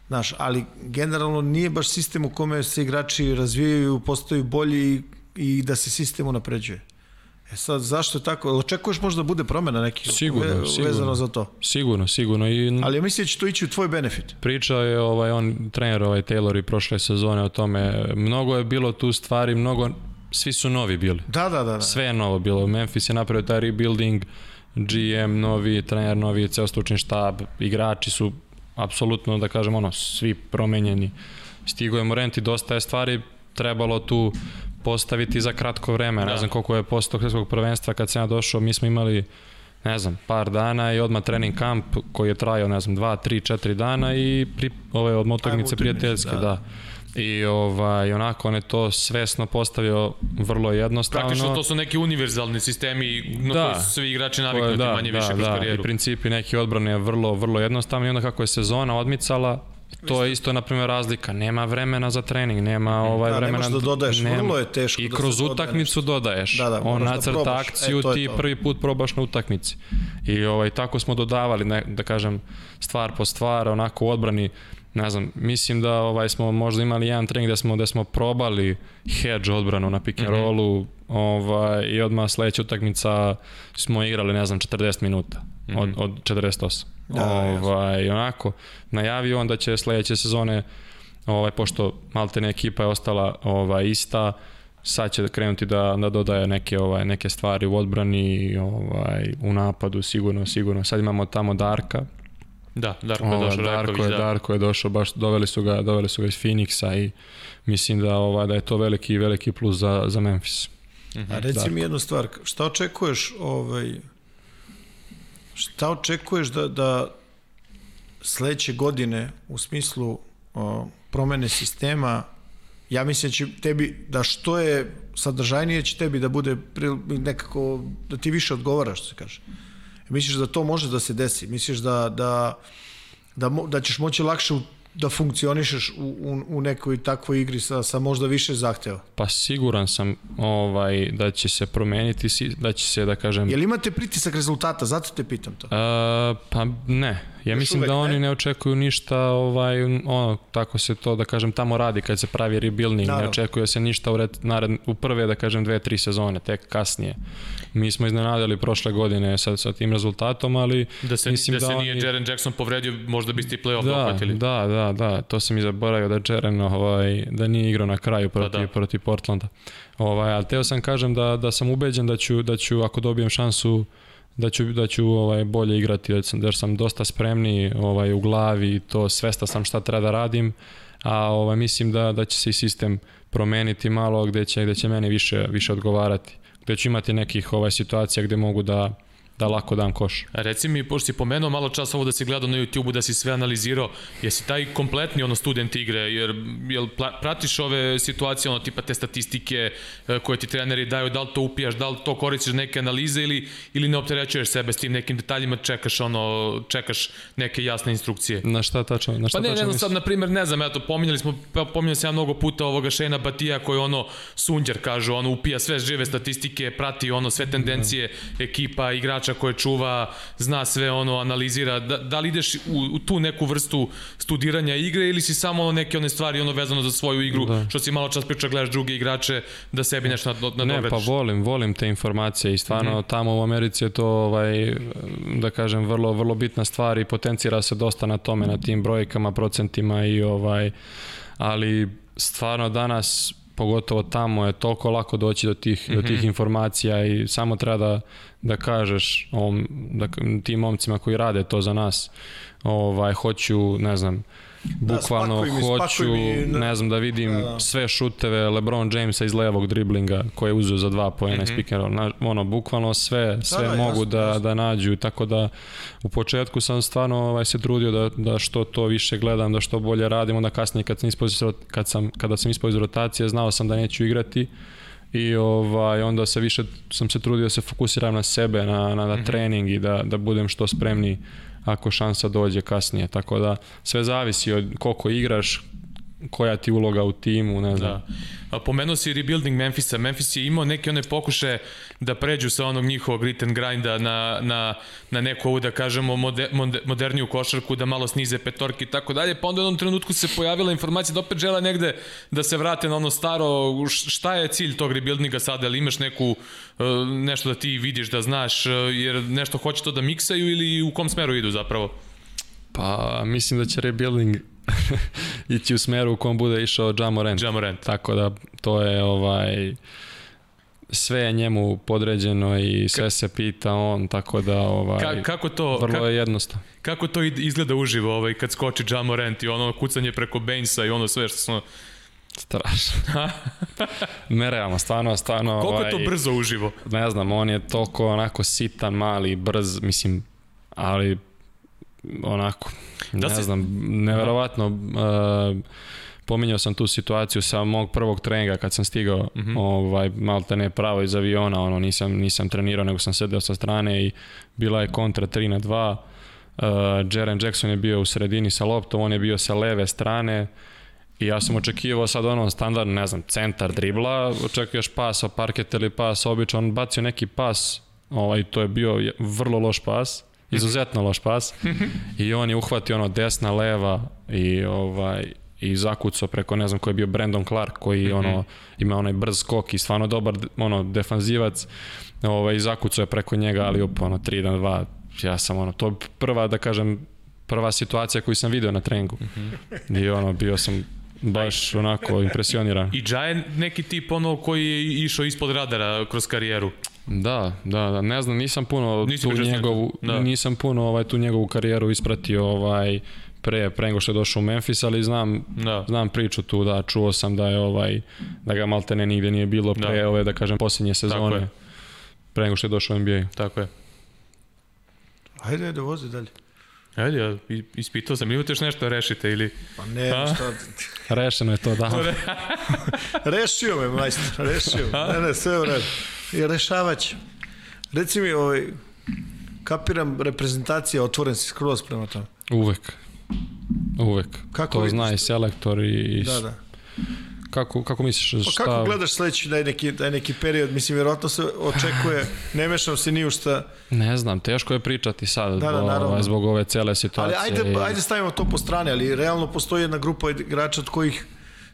Znaš, ali generalno nije baš sistem u kome se igrači razvijaju, postaju bolji i, i da se sistem unapređuje. E sad, zašto je tako? Očekuješ možda da bude promena neki Sigurno, ve, sigurno. vezano za to. Sigurno, sigurno. I Ali ja mislim da će to ići u tvoj benefit. Pričao je ovaj on trener ovaj Taylor i prošle sezone o tome. Mnogo je bilo tu stvari, mnogo svi su novi bili. Da, da, da. da. Sve je novo bilo. Memphis je napravio taj rebuilding, GM novi, trener novi, ceo stručni štab, igrači su apsolutno da kažem ono svi promenjeni. Stigo je Morenti dosta je stvari trebalo tu postaviti za kratko vreme. Da. Ne znam koliko je postao hrvatskog prvenstva kad sam ja došao, mi smo imali ne znam, par dana i odmah trening kamp koji je trajao, ne znam, 2, 3, 4 dana i pri, ove od utakmice, prijateljske, da. da. da. I ovaj, onako on je to svesno postavio vrlo jednostavno. Praktično to su neki univerzalni sistemi na Da. koji su svi igrači naviknuti manje više kroz da, karijeru. I principi neki odbrane je vrlo, vrlo jednostavni i onda kako je sezona odmicala, to je isto, na primjer, razlika. Nema vremena za trening, nema ovaj Da, vremena... možeš da dodaješ, vrlo je teško I da kroz utakmicu dodaješ. Da, da, On da nacrta probaš. akciju, E, ti to. prvi put probaš na utakmici. I ovaj, tako smo dodavali, ne, da kažem, stvar po stvar, onako u odbrani, ne znam, mislim da ovaj smo možda imali jedan trening da smo da smo probali hedge odbranu na pick and Mhm. rollu, ovaj i odmah sledeća utakmica smo igrali ne znam 40 minuta od od 48. Da, jasno. ovaj onako najavio on da će sledeće sezone ovaj pošto maltene ekipa je ostala ovaj ista sad će krenuti da, da dodaje neke ovaj neke stvari u odbrani ovaj u napadu sigurno sigurno sad imamo tamo Darka Da, Darko je Ova, došao, Darko Raković, je, da. Darko je došao, baš doveli su ga, doveli su ga iz Phoenixa i mislim da ova da je to veliki veliki plus za za Memphis. A reci Darko. mi jednu stvar, šta očekuješ ovaj šta očekuješ da da sledeće godine u smislu o, promene sistema ja mislim da će tebi da što je sadržajnije će tebi da bude nekako da ti više odgovara što se kaže. Misliš da to može da se desi? Misliš da da da, da ćeš moći lakše u- da funkcionišeš u, u, u nekoj takvoj igri sa, sa možda više zahteva? Pa siguran sam ovaj da će se promeniti, da će se da kažem Jel imate pritisak rezultata? Zato te pitam to. Uh, pa ne, ja Još mislim uvek da oni ne? ne očekuju ništa, ovaj, ono, tako se to, da kažem, tamo radi kad se pravi rebuilding, Naravno. ne očekuje se ništa u, red, nared, u prve, da kažem, dve, tri sezone, tek kasnije. Mi smo iznenadili prošle godine sa, sa tim rezultatom, ali Da se, mislim da se da nije oni- Jaren Jackson povredio, možda biste i play-off da, dohvatili. da, da, da, to sam i zaboravio da Jaren ovaj, da nije igrao na kraju protiv, da. da. protiv Portlanda. Ovaj, ali teo sam kažem da, da sam ubeđen da ću, da ću ako dobijem šansu da ću, da ću ovaj, bolje igrati, jer sam, jer sam dosta spremniji ovaj, u glavi i to svesta sam šta treba da radim, a ovaj, mislim da, da će se i sistem promeniti malo gde će, gde će meni više, više odgovarati, gde ću imati nekih ovaj, situacija gde mogu da, da lako dam koš. A reci mi, pošto si pomenuo malo čas ovo da si gledao na YouTube-u, da si sve analizirao, jesi taj kompletni ono student igre, jer jel pratiš ove situacije, ono tipa te statistike e, koje ti treneri daju, da li to upijaš, da li to koristiš neke analize ili, ili ne opterećuješ sebe s tim nekim detaljima, čekaš ono, čekaš neke jasne instrukcije? Na šta tačno? Na šta pa ne, tačno ne sad, na primjer, ne znam, eto, pominjali smo, pominjali sam ja mnogo puta ovoga Šena Batija koji ono, sunđer kažu, ono, upija sve žive statistike, prati ono, sve tendencije ekipa, igrača koje čuva, zna sve ono, analizira, da, da li ideš u, u tu neku vrstu studiranja igre ili si samo ono neke one stvari ono vezano za svoju igru, da. što si malo čas priča, gledaš druge igrače, da sebi nešto nad, nad Ne, pa volim, volim te informacije i stvarno mm -hmm. tamo u Americi je to, ovaj, da kažem, vrlo, vrlo bitna stvar i potencira se dosta na tome, na tim brojkama, procentima i ovaj, ali stvarno danas pogotovo tamo je toliko lako doći do tih, mm -hmm. do tih mhm. informacija i samo treba da, da kažeš ovom, da, tim momcima koji rade to za nas ovaj, hoću, ne znam, bukvalno da, mi, hoću, mi, da. ne znam, da vidim da, da. sve šuteve LeBron Jamesa iz levog driblinga koje je uzeo za dva pojena mm -hmm. iz pick and roll. ono, bukvalno sve, sve da, da, mogu jasno, da, jasno. da nađu, tako da u početku sam stvarno ovaj, se trudio da, da što to više gledam, da što bolje radim, onda kasnije kad sam ispao kad sam, kada sam ispao iz rotacije, znao sam da neću igrati, i ovaj, onda se više sam se trudio da se fokusiram na sebe, na, na, na mm -hmm. trening i da, da budem što spremniji ako šansa dođe kasnije. Tako da sve zavisi od koliko igraš, koja ti uloga u timu, ne znam. Da. Pomenuo si rebuilding Memphisa. Memphis je imao neke one pokuše da pređu sa onog njihovog grit and grinda na, na, na neku ovu, da kažemo, moder, moderniju košarku, da malo snize petorki i tako dalje. Pa onda u jednom trenutku se pojavila informacija da opet žele negde da se vrate na ono staro. Šta je cilj tog rebuildinga sada? Ali imaš neku, e, nešto da ti vidiš, da znaš, e, jer nešto hoće to da miksaju ili u kom smeru idu zapravo? Pa mislim da će rebuilding ići u smeru u kom bude išao Jamorant. Jamorant. Tako da to je ovaj sve je njemu podređeno i sve se pita on, tako da ovaj, Ka, kako to, vrlo kako, je jednostavno. Kako to izgleda uživo ovaj, kad skoči Jamorant i ono kucanje preko Bainsa i ono sve što smo... Strašno. Nerealno, stvarno, stvarno... Koliko ovaj, je to ovaj, brzo uživo? Ne znam, on je toliko onako sitan, mali, brz, mislim, ali onako, da ne si... znam, neverovatno, uh, pominjao sam tu situaciju sa mog prvog treninga kad sam stigao, mm -hmm. ovaj, malo te ne pravo iz aviona, ono, nisam, nisam trenirao, nego sam sedeo sa strane i bila je kontra 3 na 2, uh, Jaren Jackson je bio u sredini sa loptom, on je bio sa leve strane, I ja sam očekivao sad ono standard, ne znam, centar dribla, očekuješ pas o parket ili pas obično, on bacio neki pas, ovaj, to je bio vrlo loš pas, izuzetno loš pas i on je uhvatio ono desna, leva i ovaj i zakucao preko ne znam ko je bio Brandon Clark koji mm -hmm. ono ima onaj brz skok i stvarno dobar ono defanzivac ovaj zakucao je preko njega ali op ono 3 na 2 ja sam ono to prva da kažem prva situacija koju sam video na treningu mm -hmm. i ono bio sam baš onako impresioniran. I Džaje neki tip ono koji je išao ispod radara kroz karijeru. Da, da, da, ne znam, nisam puno nisam tu njegovu, da. nisam puno ovaj tu njegovu karijeru ispratio ovaj pre pre nego što je došao u Memphis, ali znam da. znam priču tu, da, čuo sam da je ovaj da ga maltene nigde nije bilo pre da. ove da kažem poslednje sezone. Pre nego što je došao u NBA. Tako je. Ajde, ajde, vozi dalje. Ajde, ja ispitao sam, imate još nešto da rešite ili... Pa ne, A? šta... Rešeno je to, da. rešio me, majstor, rešio. Ne, ne, sve u redu. Ću. Reci mi, ovaj, kapiram reprezentacija, otvoren si skroz prema tome. Uvek. Uvek. Kako to zna i selektor i... Da, da. Kako, kako misliš? Pa kako gledaš sledeći da je neki, da je neki period? Mislim, vjerojatno se očekuje, ne mešam se ni u šta. Ne znam, teško je pričati sad da, da, naravno. zbog ove cele situacije. Ali ajde, ajde stavimo to po strane, ali realno postoji jedna grupa igrača od kojih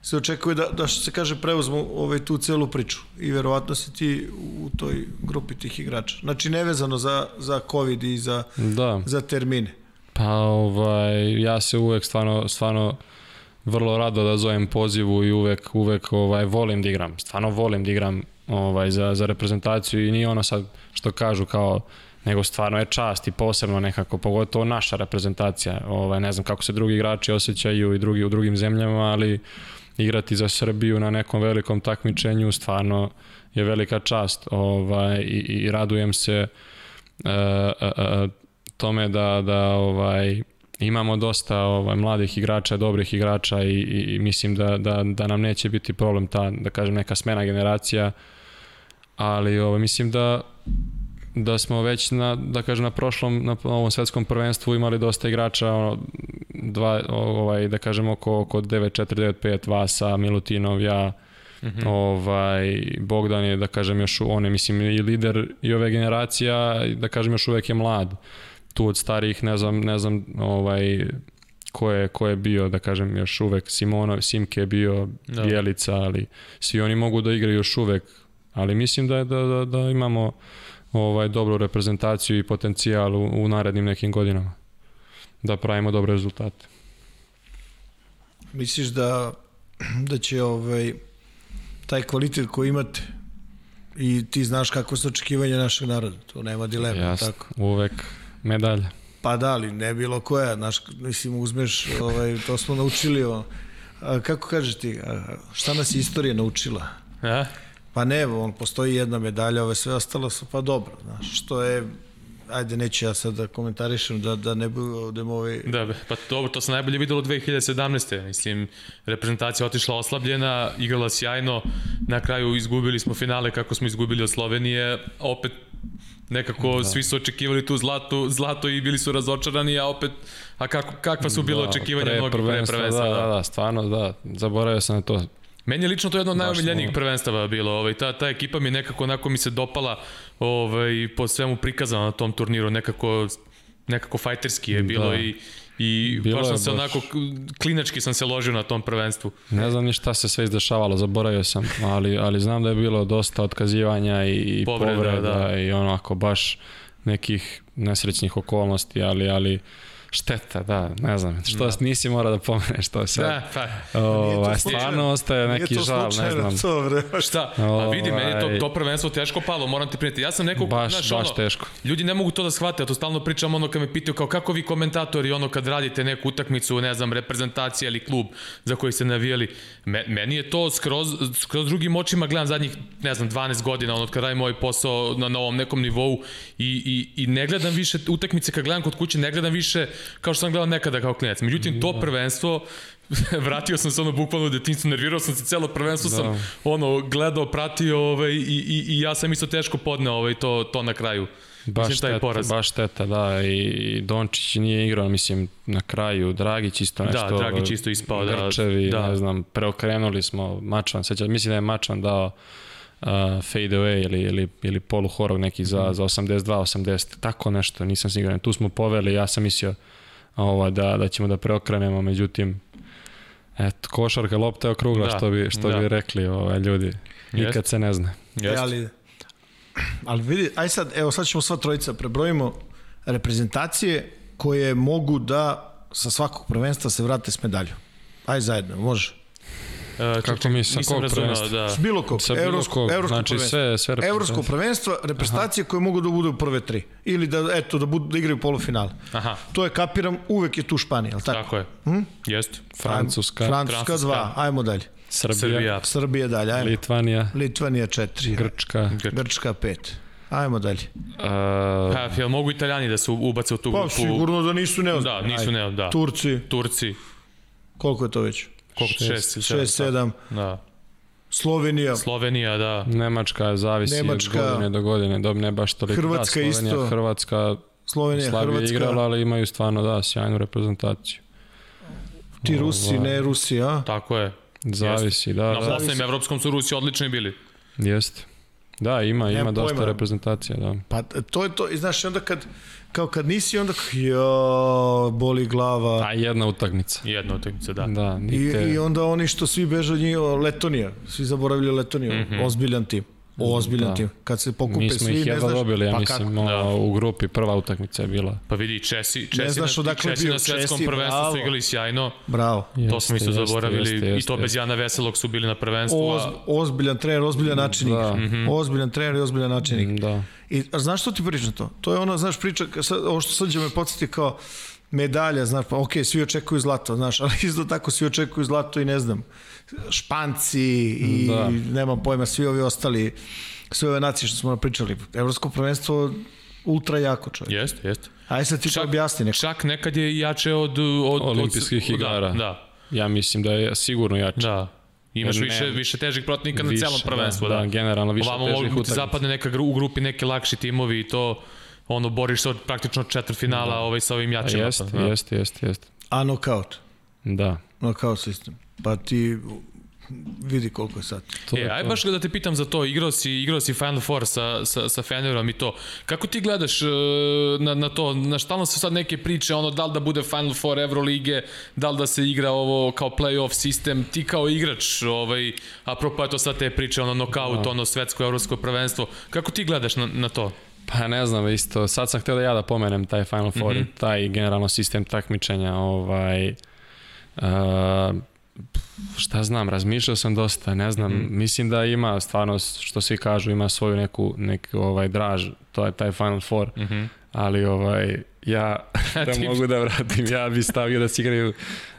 se očekuje da, da što se kaže preuzmu ovaj, tu celu priču i verovatno si ti u toj grupi tih igrača. Znači nevezano za, za COVID i za, da. za termine. Pa ovaj, ja se uvek stvarno, stvarno vrlo rado da zovem pozivu i uvek, uvek ovaj, volim da igram. Stvarno volim da igram ovaj, za, za reprezentaciju i nije ono sad što kažu kao nego stvarno je čast i posebno nekako, pogotovo naša reprezentacija. Ovaj, ne znam kako se drugi igrači osjećaju i drugi u drugim zemljama, ali igrati za Srbiju na nekom velikom takmičenju stvarno je velika čast ovaj, i, i radujem se e, e, e, tome da, da ovaj, imamo dosta ovaj, mladih igrača, dobrih igrača i, i, i mislim da, da, da nam neće biti problem ta, da kažem, neka smena generacija, ali ovaj, mislim da da smo već na, da kažem, na prošlom, na ovom svetskom prvenstvu imali dosta igrača, ono, dva, ovaj, da kažem, oko, oko 9-4-9-5, Vasa, Milutinov, ja, Mm -hmm. ovaj, Bogdan je, da kažem, još on je, mislim, i lider i ove generacija, da kažem, još uvek je mlad. Tu od starijih, ne znam, ne znam, ovaj, ko je, ko je bio, da kažem, još uvek Simono, Simke je bio, da. Bjelica, ali svi oni mogu da igraju još uvek, ali mislim da, da, da, da imamo ovaj dobru reprezentaciju i potencijal u, u narednim nekim godinama da pravimo dobre rezultate. Misliš da da će ovaj taj kvalitet koji imate i ti znaš kako su očekivanja našeg naroda, to nema dilema, Jasno, tako. uvek medalja. Pa da, ali ne bilo koja, znaš, mislim, uzmeš, ovaj, to smo naučili, o, a, kako kažeš ti, a, šta nas je istorija naučila? Ja? Pa ne, on postoji jedna medalja, ove sve ostalo su pa dobro, znaš, što je ajde neću ja sad da komentarišem da, da ne budemo ovaj... Da, pa dobro, to se najbolje videlo 2017. Mislim, reprezentacija otišla oslabljena, igrala sjajno, na kraju izgubili smo finale kako smo izgubili od Slovenije, opet nekako da. svi su očekivali tu zlatu, zlato i bili su razočarani, a opet, a kako, kakva su bila da, očekivanja pre, mnogo pre prvenstva? Da, da, da, stvarno, da, zaboravio sam na to. Meni je lično to jedno od najomiljenijih prvenstava bilo. Ovaj, ta, ta ekipa mi nekako onako mi se dopala ovaj, po svemu prikazano na tom turniru. Nekako, nekako fajterski je bilo da. i I Bilo baš sam se baš... onako, klinački sam se ložio na tom prvenstvu. Ne znam ni šta se sve izdešavalo, zaboravio sam, ali, ali znam da je bilo dosta otkazivanja i povreda, povreda da. i onako baš nekih nesrećnih okolnosti, ali, ali Šteta, da, ne znam. Što da. nisi mora da pomeneš to sad. Da, pa. O, stvarno ostaje neki žal, ne znam. To, bre. Šta? A vidi, meni je to, to prvenstvo teško palo, moram ti prijeti. Ja sam nekog, baš, znaš, baš ono, teško. Ljudi ne mogu to da shvate, ja to stalno pričam ono kad me pitaju kao kako vi komentatori, ono kad radite neku utakmicu, ne znam, reprezentacija ili klub za koji ste navijali. Me, meni je to skroz, skroz drugim očima gledam zadnjih, ne znam, 12 godina, ono kad radim ovaj posao na novom nekom nivou i, i, i ne gledam više utakmice kad gledam kod kuće, ne gledam više kao što sam gledao nekada kao klinac. Međutim, to da. prvenstvo, vratio sam se ono bukvalno u detinjstvo, nervirao sam se celo prvenstvo, da. sam ono gledao, pratio ovaj, i, i, i ja sam isto teško podneo ovaj, to, to na kraju. Baš mislim, šteta, poraz. baš šteta, da, i Dončić nije igrao, mislim, na kraju, Dragić isto da, nešto. Da, Dragić isto ispao, da. Grčevi, da. ne znam, preokrenuli smo, Mačvan, sećam, mislim da je Mačvan dao uh, fade away ili, ili, ili polu horog neki za, mm. za 82, 80, tako nešto, nisam siguran. Tu smo poveli, ja sam mislio ova, da, da ćemo da preokrenemo, međutim, eto, košarka lopta je okrugla, da, što bi, što da. bi rekli ovaj, ljudi. Nikad Jest. se ne zna. E, ali, ali vidi, aj sad, evo sad ćemo sva trojica prebrojimo reprezentacije koje mogu da sa svakog prvenstva se vrate s medalju. Aj zajedno, može. Uh, Kako mi sa kog prvenstva? Da. S bilo kog. Sa bilo Evropsko, kog, Evropsko znači prvenstvo. sve, sve Evropsko prvenstvo, reprezentacije Aha. koje mogu da budu prve tri. Ili da, eto, da, budu, da igraju polufinale. Aha. To je, kapiram, uvek je tu Španija, ali tako? Tako je. Hm? Jeste. Francuska. Francuska, Francuska dva, ajmo dalje. Srbija. Srbija, Srbija dalje, ajmo. Litvanija. Litvanija četiri. Grčka. Grčka pet. Ajmo dalje. Uh, ha, jel mogu italijani da se ubace u tu pa, grupu? Pa sigurno da nisu neozbiljni. Da, nisu neozbiljni, da. Turci. Turci. Koliko je to već? Koliko? 6 6 7. Da. Slovenija. Slovenija, da. Nemačka zavisi Nemačka, od godine do godine, do ne baš toliko. Hrvatska da, Slovenija, isto. Hrvatska Slovenija, slabije Hrvatska. igrala, ali imaju stvarno, da, sjajnu reprezentaciju. Ti Rusi, Ovo, ne Rusi, a? Tako je. Zavisi, da. Na da. poslednjem evropskom su Rusi odlični bili. Jeste. Da, ima, Nema ima dosta pojma. reprezentacija, da. Pa to je to, i znaš, onda kad, kao kad nisi, onda jo, boli glava. A jedna utakmica. Jedna utakmica, da. da nite... I, I onda oni što svi beže od njih, Letonija, svi zaboravili Letoniju, mm -hmm. ozbiljan tim. Ozbiljan da. tim. Kad se pokupe Mi smo svi, ih ne znaš... dobili, ja pa mislim, da. u grupi prva utakmica je bila. Pa vidi, Česi, Česi, ne znaš na, Česi bio, na svetskom Česi, prvenstvu bravo. su igrali sjajno. Bravo. Jeste, to smo isto zaboravili jeste, jeste, i to bez Jana Veselog su bili na prvenstvu. Oz, ozbiljan trener, ozbiljan načinik. Da. Mm -hmm. Ozbiljan trener i ozbiljan načinik. Da. I znaš što ti pričam to? To je ono, znaš, priča, ovo što sad me podsjeti kao medalja, znaš, pa okej, okay, svi očekuju zlato, znaš, ali isto tako svi očekuju zlato i ne znam, Španci i da. nemam pojma, svi ovi ostali, sve ove nacije što smo pričali. Evropsko prvenstvo ultra jako čovjek. Jeste, jeste. Ajde sad ti to objasni neko. Čak nekad je jače od... od Olimpijskih od, igara. Da, da. Ja mislim da je sigurno jače. Da. Imaš Jer više, ne- više težih protivnika na Više, celom prvenstvu, da, da. da, generalno više Ovamo težih utakmica. zapadne neka gru, u grupi neki lakši timovi i to ono boriš se od praktično četvrtfinala Da. ovaj sa ovim jačima. Jeste, da. jeste, jeste, jeste. A knockout. Da. Knockout sistem. Pa ti vidi koliko je sad. To e, je aj to. baš da te pitam za to, igrao si, igrao si Final Four sa, sa, sa Fenerom i to. Kako ti gledaš e, na, na to? Na stalno su sad neke priče, ono, da li da bude Final Four Evrolige, da li da se igra ovo kao playoff sistem, ti kao igrač, ovaj, apropo je to sad te priče, ono, knockout, Da. ono, svetsko, evropsko prvenstvo. Kako ti gledaš na, na to? Pa ne znam, isto, sad sam htio da ja da pomenem taj Final Four, mm. -hmm. taj generalno sistem takmičenja, ovaj, uh, šta znam, razmišljao sam dosta, ne znam, mm mislim da ima stvarno, što svi kažu, ima svoju neku, neku ovaj, draž, to je taj Final Four, Mm -hmm. ali ovaj, ja, da mogu da vratim, ja bi stavio da se igraju,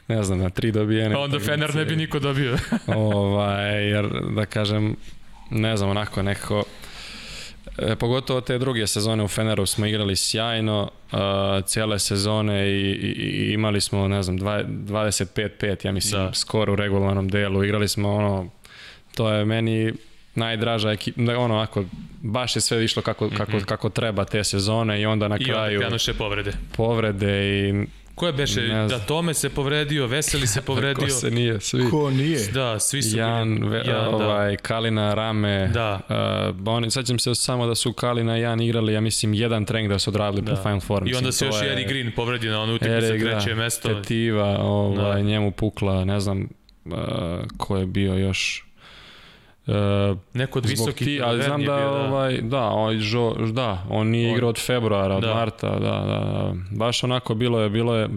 ne znam, na tri dobijene. Pa onda Fener ne bi niko dobio. ovaj, jer da kažem, ne znam, onako nekako, e, pogotovo te druge sezone u Feneru smo igrali sjajno, uh, cijele sezone i, i, i imali smo, ne znam, dva- 25-5, ja mislim, Da. da. skoro u regularnom delu, igrali smo ono, to je meni najdraža ekipa, ono ako baš je sve išlo kako, kako, kako treba te sezone i onda na Mhm. I onda kraju krenuše povrede. povrede i Ko je beše? Da Tome se povredio, Veseli se povredio. ko se nije, svi. Ko nije? Da, svi su Jan, bili. ve, Jan, da. ovaj, Kalina, Rame. Da. Uh, oni, sećam se samo da su Kalina i Jan igrali, ja mislim, jedan trening da su odradili Da. po Final Four. I onda se još je- Eri Green povredio na onu utakmicu Erik, treće da, mesto. Tetiva, ovaj, Da. njemu pukla, ne znam uh, ko je bio još. Uh, Neko od visokih ti, ali znam da, bio, da. ovaj, da, ovaj, žo, da, on nije On- igrao od februara, od Da. marta, da, da, da, baš onako bilo je, bilo je,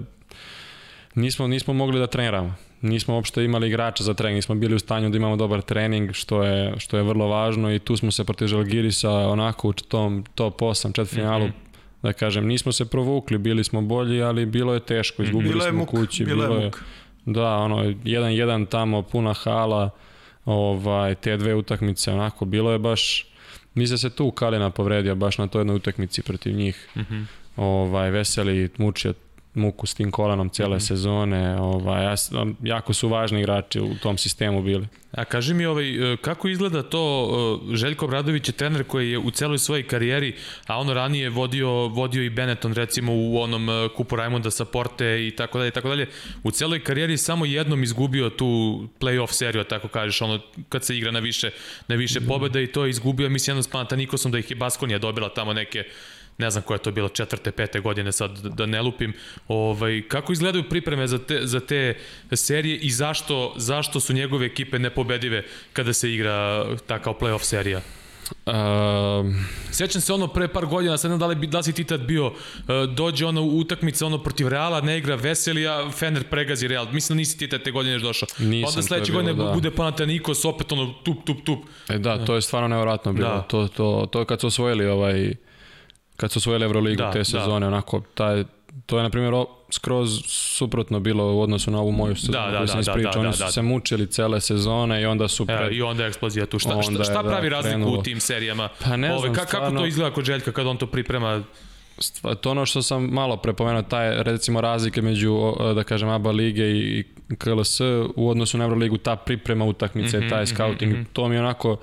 nismo, nismo mogli da treniramo. Nismo uopšte imali igrača za trening, nismo bili u stanju da imamo dobar trening, što je, što je vrlo važno i tu smo se protiv Žalgirisa onako u tom top 8 četvrtfinalu, Mhm. da kažem, nismo se provukli, bili smo bolji, ali bilo je teško, izgubili Bila je smo muka. kući, bilo je je, muka. da, ono, jedan jedan tamo, puna hala, ovaj, te dve utakmice, onako, bilo je baš, mislim da se tu Kalina povredio baš na toj jednoj utakmici protiv njih, Mhm. ovaj, veseli, mučio muku s tim kolanom cijele Mhm. sezone, ovaj, jako su važni igrači u tom sistemu bili. A kaži mi ovaj, e, kako izgleda to, e, Željko Bradović je trener koji je u celoj svojoj karijeri, a ono ranije vodio, vodio i Benetton recimo u onom e, kupu Raimonda sa Porte i tako dalje, i tako dalje. U celoj karijeri samo jednom izgubio tu playoff seriju, tako kažeš, ono kad se igra na više, na više pobjeda i to je izgubio, mislim jednom s Panatanikosom da ih je Baskonija dobila tamo neke ne znam koja je to bilo, četvrte, pete godine, sad da ne lupim. Ovaj, kako izgledaju pripreme za te, za te serije i zašto, zašto su njegove ekipe nepobedive kada se igra takav playoff serija? Um, Sjećam se ono pre par godina, sad ne da li, da li si ti tad bio, e, dođe ona utakmica ono protiv Reala, ne igra Veselija, Fener pregazi Real. Mislim da nisi ti tad te godine još došao. Nisam, Onda sledeće bilo, godine da. bude Panathinaikos, opet ono tup, tup, tup. e, da, to je stvarno nevjerojatno bilo. Da. To, to, to kad su osvojili ovaj, kad su osvojili Euroligu Da, te da. sezone, onako, taj, to je, na primjer, o- skroz suprotno bilo u odnosu na ovu moju sezonu Da, da, koju sam da, da, ispričao. da, Oni da. su se mučili cele sezone i onda su E, pred... I onda je eksplozija tu. Šta, šta, Onda šta da, pravi razliku u krenulo. tim serijama? Pa ne znam, ka, Kako stvarno- to izgleda kod Željka kad on to priprema? Stva- to ono što sam malo prepomenuo, taj recimo razlike među, da kažem, ABA lige i KLS u odnosu na Euroligu, ta priprema utakmice, Mhm, taj mhm, scouting, mhm. to mi onako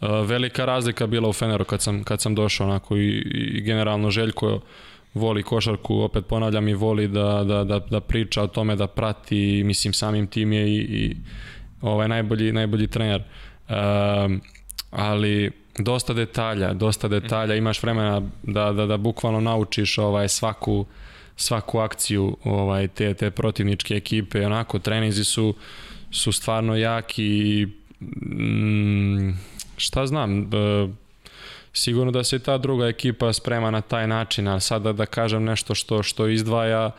velika razlika bila u Feneru kad sam, kad sam došao onako i, i generalno Željko voli košarku, opet ponavljam i voli da, da, da, da priča o tome, da prati, mislim samim tim je i, i ovaj najbolji, najbolji trener. Um, ali dosta detalja, dosta detalja, imaš vremena da, da, da bukvalno naučiš ovaj svaku svaku akciju ovaj te te protivničke ekipe, onako trenizi su su stvarno jaki i mm, šta znam, e, sigurno da se ta druga ekipa sprema na taj način, a sada da kažem nešto što što izdvaja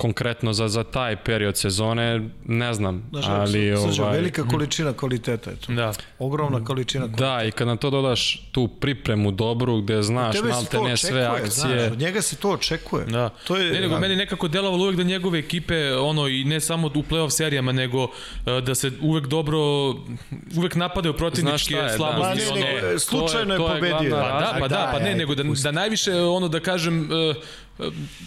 konkretno za, za taj period sezone, ne znam, Znaš, ali... Srđo, ovaj, velika količina kvaliteta je to. Da. Ogromna količina kvaliteta. Da, i kad na to dodaš tu pripremu dobru, gde znaš malte ne očekuje, sve akcije, Znaš, od njega se to očekuje. Da. To je, ne, nego da. meni nekako delovalo uvek da njegove ekipe, ono, i ne samo u play-off serijama, nego e, da se uvek dobro, uvek napadaju protivničke šta je, da. slabosti. Ma ne, ono, slučajno je je pobedio. glavna Pa da, pa da, pa ne, nego da, da najviše, ono, da kažem, e,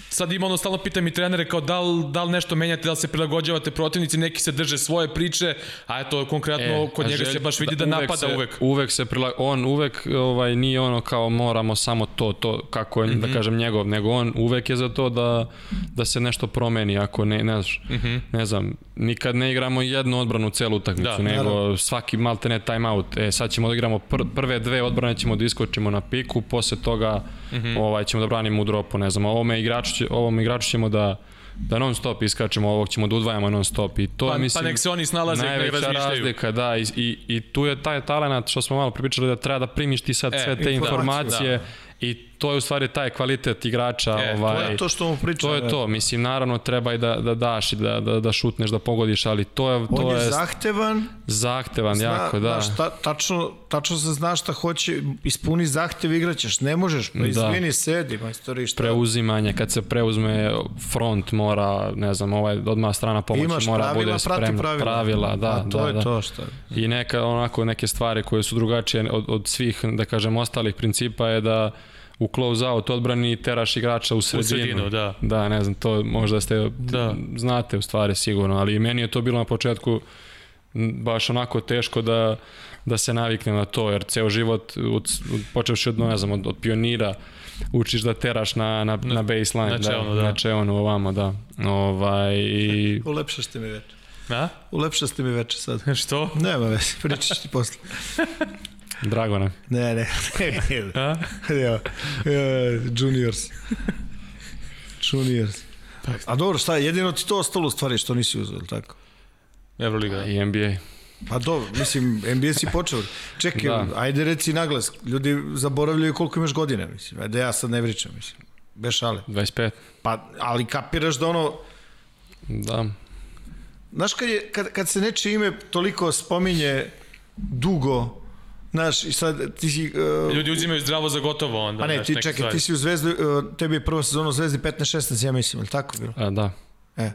sad ima ono, stalno pitam i trenere kao da li, da li nešto menjate, da li se prilagođavate protivnici, neki se drže svoje priče, a eto, konkretno, e, kod njega se Željko- baš vidi da, napada se, uvek. Uvek se prila, on uvek ovaj nije ono kao moramo samo to to kako je mm -hmm. Mhm. da kažem njegov, nego on uvek je za to da da se nešto promeni ako ne ne znaš. Mm Mhm. -hmm. Ne znam, nikad ne igramo jednu odbranu celu utakmicu, Da, nego naravno. svaki maltene time out. E sad ćemo da igramo pr prve dve odbrane ćemo da iskočimo na piku, posle toga mm Mhm. -hmm. ovaj ćemo da branimo u dropu, ne znam. Ovome igraču ovom igraču ćemo da da non stop iskačemo, ovog ćemo da udvajamo non stop i to Pa- je, pa mislim nek se oni snalaze, nek najveća razmišljaju. razlika, da, i, i, i tu je taj talenat što smo malo pripričali da treba da primiš ti sad E, sve te informacije, informacije i to je u stvari taj kvalitet igrača, E, ovaj, To je to što mu pričam. to je to, mislim naravno treba i da, da daš i da, da, da šutneš, da pogodiš, ali to je, On to je je zahtevan, zahtevan jako, da. Znaš, ta, tačno, tačno se zna šta hoće, ispuni zahtev, igraćeš, ne možeš, pa Da. izvini, sedi, majstori, šta? preuzimanje, kad se preuzme front mora, ne znam, ovaj odmah strana pomoći Imaš mora pravila, bude spremna. pravila. pravila da, A to da, je da. to šta. I neka onako neke stvari koje su drugačije od, od svih, da kažem, ostalih principa je da u close out odbrani teraš igrača u sredinu. sredinu, da. Da, ne znam, to možda ste Da. znate u stvari sigurno, ali meni je to bilo na početku baš onako teško da da se naviknem na to, jer ceo život, od, od, počevši od, ne znam, od, od pionira, učiš da teraš na, na, na baseline, na čeonu, da, da. na čeonu ovamo, da. Ovaj, i, Ulepšaš ti mi večer. A? Ulepšaš ti mi večer sad. Što? Nema veze, pričaš ti posle. drago nam. Ne, ne, ne, ne. Ja, juniors. Juniors. A dobro, šta, jedino ti to ostalo u stvari što nisi uzeo, ili tako? Euroliga, da. I NBA. Pa dobro, mislim, NBA si počeo. Čekaj, Da. ajde reci naglas. Ljudi zaboravljaju koliko imaš godina, mislim. Ajde ja sad ne vričam, mislim. Bez šale. 25. Pa, ali kapiraš da ono... Da. Znaš, kad, je, kad, kad se nečije ime toliko spominje dugo, znaš, i sad ti si... Uh, Ljudi uzimaju zdravo za gotovo onda. pa ne, znaš, ti čekaj, stvari. ti si u Zvezdi, uh, tebi je prva sezona u Zvezdi 15-16, ja mislim, ili tako bilo? A, da. E.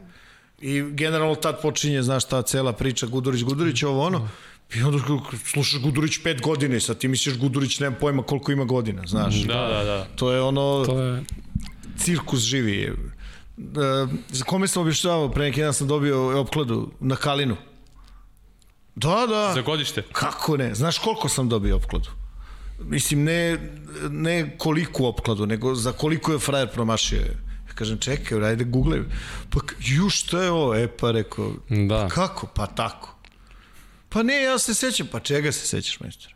I generalno tad počinje, znaš, ta cela priča Gudurić, Gudurić, ovo ono. I onda kako slušaš Gudurić pet godine i sad ti misliš Gudurić, nemam pojma koliko ima godina, znaš. Da, da, da. To je ono, To je... cirkus živi. Za kome sam objašnjavao, pre neki dan sam dobio opkladu na Kalinu. Da, da. Za godište. Kako ne? Znaš koliko sam dobio opkladu? Mislim, ne, ne koliko opkladu, nego za koliko je frajer promašio. Ja kažem, čekaj, ajde googlaj. Pa, ju, šta je ovo? E, pa rekao, Da. pa kako? Pa tako. Pa ne, ja se sećam. Pa čega se sećaš, majstor?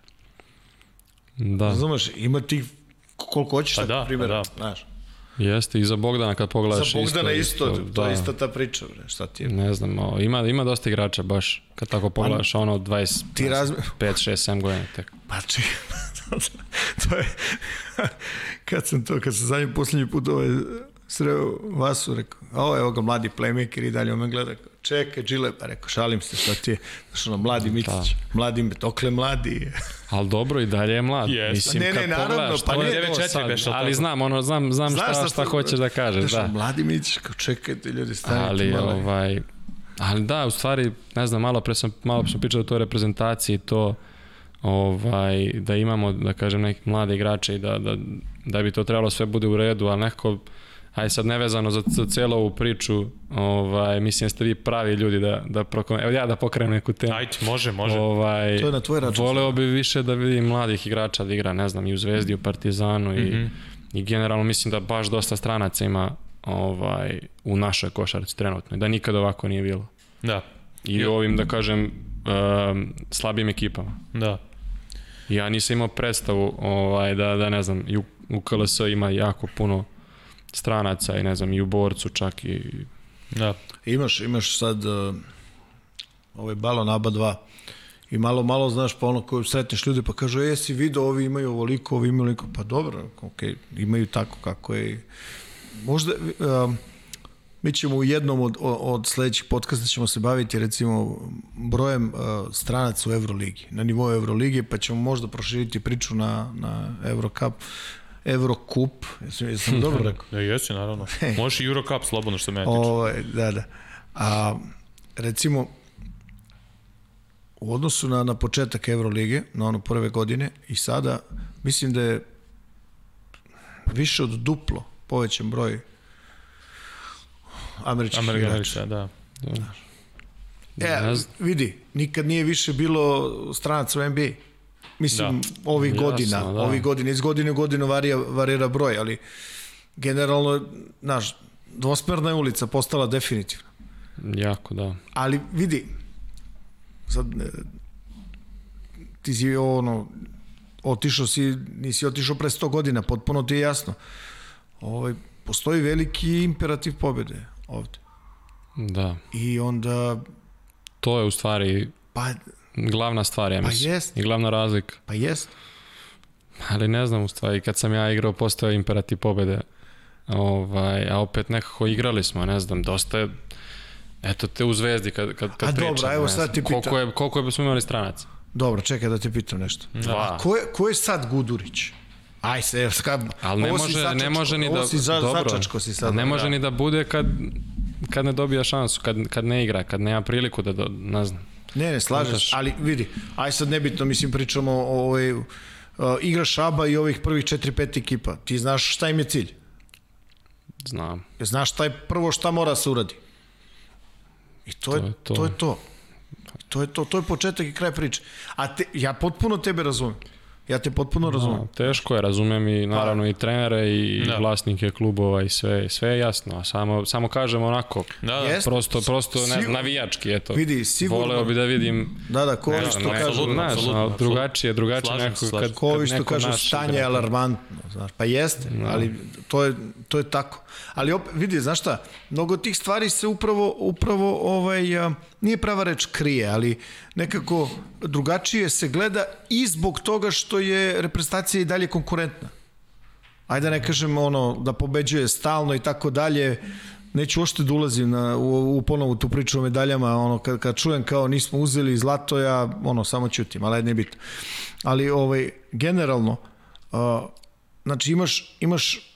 Da. Razumeš, ima ti koliko hoćeš Pa da, primjera, pa da. znaš. Jeste i za Bogdana kad Za pogledaš Bogdana isto, isto to da. je isto ta priča, bre, šta ti je? Ne znam, o, ima, ima dosta igrača baš, kad tako pogledaš, ono 20, Ti razmi- 5, 6, 7 godina tek. Pa čekaj, to je, kad sam to, kad sam zadnji posljednji put ovaj, sreo Vasu, rekao, a evo ga mladi playmaker i dalje on me gleda, čekaj, Džile, pa rekao, šalim se, šta ti je, znaš ono, mladi Mitić, mladi, dokle mladi, Ali dobro i dalje je mlad. Jeste. Mislim, Ne, ne, kad naravno, pogledaš, pa to ne, je to 9-4 sad. beš, ali znam, ono, znam, znam Znaš šta, šta hoćeš da kažeš, znaš, da. mladi Mitić, kao, čekajte, ljudi, stanite Ali, malo. ovaj, ali da, u stvari, ne znam, malo pre sam, malo sam pričao o toj reprezentaciji, to, ovaj, da imamo, da kažem, neke mlade igrače i da, da, da bi to trebalo sve bude u redu, ali nekako, aj sad nevezano za, za celu ovu priču, ovaj, mislim da ste vi pravi ljudi da, da prokom... Evo ja da pokrenem neku temu. Ajde, može, može. Ovaj, To je na tvoj račun. Voleo bi više da vidim mladih igrača da igra, ne znam, i u Zvezdi, i u Partizanu i, Mhm. i generalno mislim da baš dosta stranaca ima ovaj, u našoj košarci trenutno da nikad ovako nije bilo. Da, I u ovim, da kažem, um, slabim ekipama. da. Ja nisam imao predstavu ovaj, da, da ne znam, i u, u KLS ima jako puno stranaca i ne znam, i u borcu čak i Da. Imaš, imaš sad uh, ovaj balon ABA 2 i malo, malo znaš pa ono koju sretneš ljudi pa kažu, e, jesi video, ovi imaju ovoliko, ovi imaju ovoliko, pa dobro, ok, imaju tako kako je. Možda, um, Mi ćemo u jednom od, od sledećih podcasta ćemo se baviti recimo brojem uh, stranaca u Euroligi, na nivou Euroligi, pa ćemo možda proširiti priču na, na Eurocup. Eurocup, jesam, jesam dobro rekao? Ja, jesi, naravno. Možeš i Eurocup, slobodno što me tiče. Ovaj, da, da. A, recimo, u odnosu na, na početak Evrolige, na ono prve godine i sada, mislim da je više od duplo povećan broj američkih Amerika, igrača. da. E, Ne znam. vidi, nikad nije više bilo stranaca u NBA. Mislim, Da. ovih Jasno, godina, da. ovih godina, iz godine u godinu varija, varira broj, ali generalno, znaš, dvosmerna je ulica postala definitivno. Jako, da. Ali vidi, sad, e, ti si ono, otišao si, nisi otišao pre 100 godina, potpuno ti je jasno. Ovaj, postoji veliki imperativ pobjede ovde. Da. I onda, To je u stvari pa, glavna stvar, ja Pa mislim. jest. I glavna razlika. pa jest. Ali ne znam u stvari, kad sam ja igrao, postao je imperativ pobede. Ovaj, a opet nekako igrali smo, ne znam, dosta je Eto te u Zvezdi kad, kad, kad A pričam. dobro, evo ne sad ti pitam. Koliko je, koliko je smo imali stranaca? Dobro, čekaj da te pitam nešto. Dva. A ko je, ko je sad Gudurić? Aj se, evo, skab, Ali ne može, ne začačko, može ni da... Ovo si za, dobro, začačko si sad. ne može da. ni da bude kad, kad ne dobija šansu, kad, kad ne igra, kad nema priliku da, do, ne znam. Ne, ne, slažeš, ali vidi, aj sad nebitno, mislim, pričamo o ovaj, uh, igra Šaba i ovih prvih 4-5 ekipa. Ti znaš šta im je cilj? Znam. Znaš šta je prvo šta mora da se uradi? I to, je, to. to je to. To je to, to je početak i kraj priče. A te, ja potpuno tebe razumem. Ja te potpuno razumem. No, teško je, razumem i naravno i trenere i Da. da. vlasnike klubova i sve, sve je jasno, a samo, samo kažem onako, Da, da. Prosto, prosto ne, Sigur- navijački, eto. Vidi, sigurno- Voleo bi da vidim Da, da, ko što ne, kažu, znaš, apsolutno, ali drugačije, drugačije Slažem neko se, kad, slažem. ko što neko kažu naš stanje je alarmantno, znaš, pa jeste, no. ali to je, to je tako. Ali opet, vidi, znaš šta, mnogo tih stvari se upravo, upravo ovaj, nije prava reč krije, ali nekako drugačije se gleda i zbog toga što je reprezentacija i dalje konkurentna. Ajde da ne kažem ono, da pobeđuje stalno i tako dalje, neću uopšte da ulazim na, u, u ponovu tu priču o medaljama, ono, kad, kad čujem kao nismo uzeli zlato, ja ono, samo ćutim, ali ne bitno. Ali ovaj, generalno, uh, znači imaš, imaš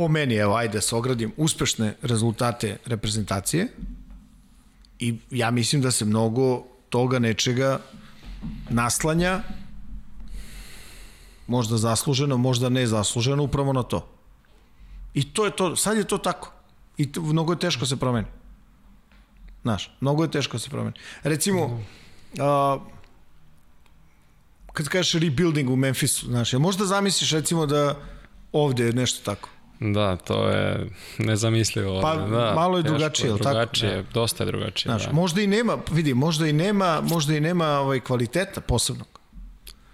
po meni, evo, ajde da se ogradim, uspešne rezultate reprezentacije i ja mislim da se mnogo toga nečega naslanja možda zasluženo, možda ne zasluženo, upravo na to. I to je to, sad je to tako. I to, mnogo je teško se promeni. Znaš, mnogo je teško se promeni. Recimo, a, kad kažeš rebuilding u Memphisu, znaš, možda zamisliš recimo da ovde je nešto tako? Da, to je nezamislivo. Pa, da, malo je teško, drugačije, tako? drugačije, Da. dosta je drugačije. Znaš, da. možda i nema, vidi, možda i nema, možda i nema ovaj kvaliteta posebnog.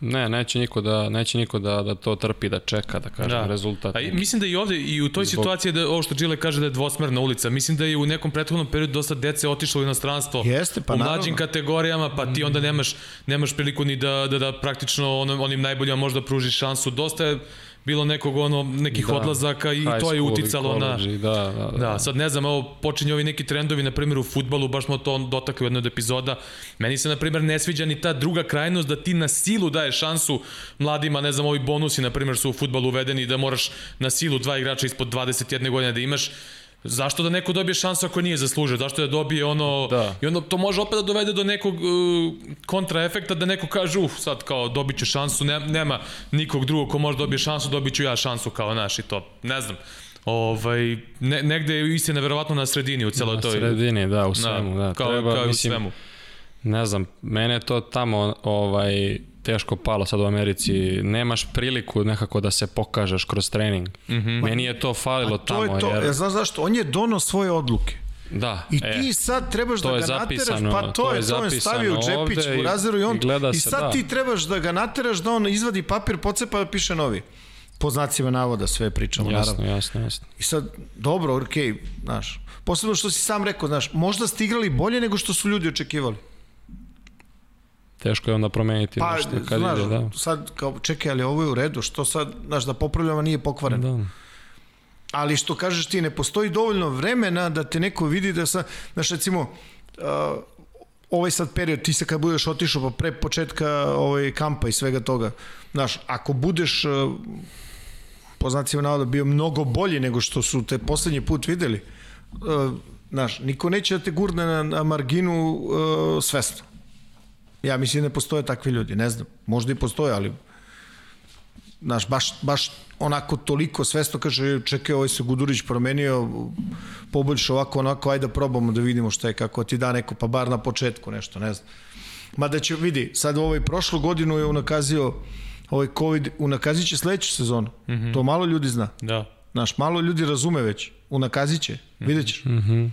Ne, neće niko da neće niko da da to trpi, da čeka, da kaže da. rezultat. A mislim da i ovde i u toj Zbog- situaciji da ovo što Đile kaže da je dvosmerna ulica. Mislim da je u nekom prethodnom periodu dosta dece otišlo u inostranstvo. Jeste, pa u naravno. mlađim kategorijama, pa ti onda nemaš nemaš priliku ni da da da praktično onim, onim najboljima možda pružiš šansu. Dosta je bilo nekog ono nekih Da. odlazaka i to je uticalo na college Da, da, da. Da, sad ne znam, evo počinju ovi neki trendovi, na primjer u futbalu, baš smo to dotakli u jednoj od epizoda. Meni se, na primjer, ne sviđa ni ta druga krajnost da ti na silu daješ šansu mladima, ne znam, ovi bonusi, na primjer, su u futbalu uvedeni da moraš na silu dva igrača ispod 21 godine da imaš. Zašto da neko dobije šansu ako nije zaslužio? Zašto da dobije ono... Da. I onda to može opet da dovede do nekog uh, kontraefekta da neko kaže, uf, sad kao dobit ću šansu, ne, nema nikog drugog ko može dobije šansu, dobit ću ja šansu kao naš i to. Ne znam. Ovaj, ne, negde je istina verovatno na sredini u celoj Na toj... sredini, da, u svemu, da. kao, Treba, kao i u mislim, svemu. Ne znam, mene to tamo ovaj, teško palo sad u Americi. Nemaš priliku nekako da se pokažeš kroz trening. Mm -hmm. Meni je to falilo To tamo. je to, jer, jer... znaš zašto? On je dono svoje odluke. Da, I e, ti sad trebaš da je ga nateraš, pa to, to je, je to zapisano stavio u džepić u razeru i on i i se, sad da. ti trebaš da ga nateraš da on izvadi papir, pocepa da piše novi. Po znacima navoda sve pričamo, jasno, naravno. jasno, jasno. I sad, dobro, okej, okay, znaš, posebno što si sam rekao, znaš, možda ste igrali bolje nego što su ljudi očekivali. Teško je onda promeniti Pa, nešto kad znaš, ide, da. sad, kao, čekaj, ali ovo je u redu, što sad, znaš, da popravljamo nije pokvareno. Da. Ali što kažeš ti, ne postoji dovoljno vremena da te neko vidi da sa, znaš recimo, uh, ovaj sad period, ti se kad budeš otišao pa pre početka ovaj, kampa i svega toga, znaš, ako budeš uh, po znacima navoda bio mnogo bolji nego što su te poslednji put videli, uh, znaš, niko neće da te gurne na, na marginu uh, svesno. Ja mislim da ne postoje takvi ljudi, ne znam, možda i postoje, ali znaš, baš, baš onako toliko svesto kaže, čekaj, ovaj se Gudurić promenio, poboljša ovako, onako, ajde da probamo da vidimo šta je, kako ti da neko, pa bar na početku nešto, ne znam. Mada će, vidi, sad ovaj prošlu godinu je unakazio ovaj COVID, unakazit će sledeću sezonu. Mm -hmm. To malo ljudi zna. Da. Znaš, malo ljudi razume već. Unakazit će, vidjet ćeš. Mm -hmm.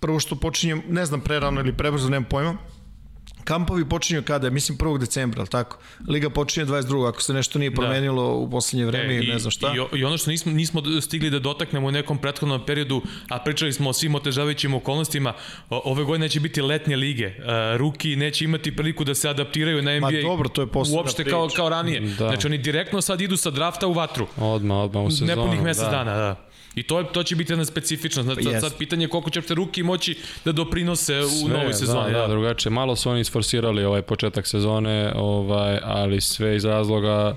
Prvo što počinje, ne znam, prerano ili prebrzo, nemam pojma, Kampovi počinju kada? Mislim 1. decembra, al tako? Liga počinje 22. Ako se nešto nije da. promenilo da. u poslednje vreme, e, i, ne znam šta. I, I ono što nismo, nismo stigli da dotaknemo u nekom prethodnom periodu, a pričali smo o svim otežavajućim okolnostima, ove godine neće biti letnje lige. Uh, ruki neće imati priliku da se adaptiraju na NBA. Ma dobro, to je posebna Uopšte priča. kao, kao ranije. Da. Znači oni direktno sad idu sa drafta u vatru. Odmah, odmah u sezonu. Nepunih mesec da. dana, da. I to, je, to će biti jedna specifičnost. Znači, sad, sad pitanje je koliko će te ruki moći da doprinose u sve, novoj sezoni. Da, da, da, drugačije. Malo su oni isforsirali ovaj početak sezone, ovaj, ali sve iz razloga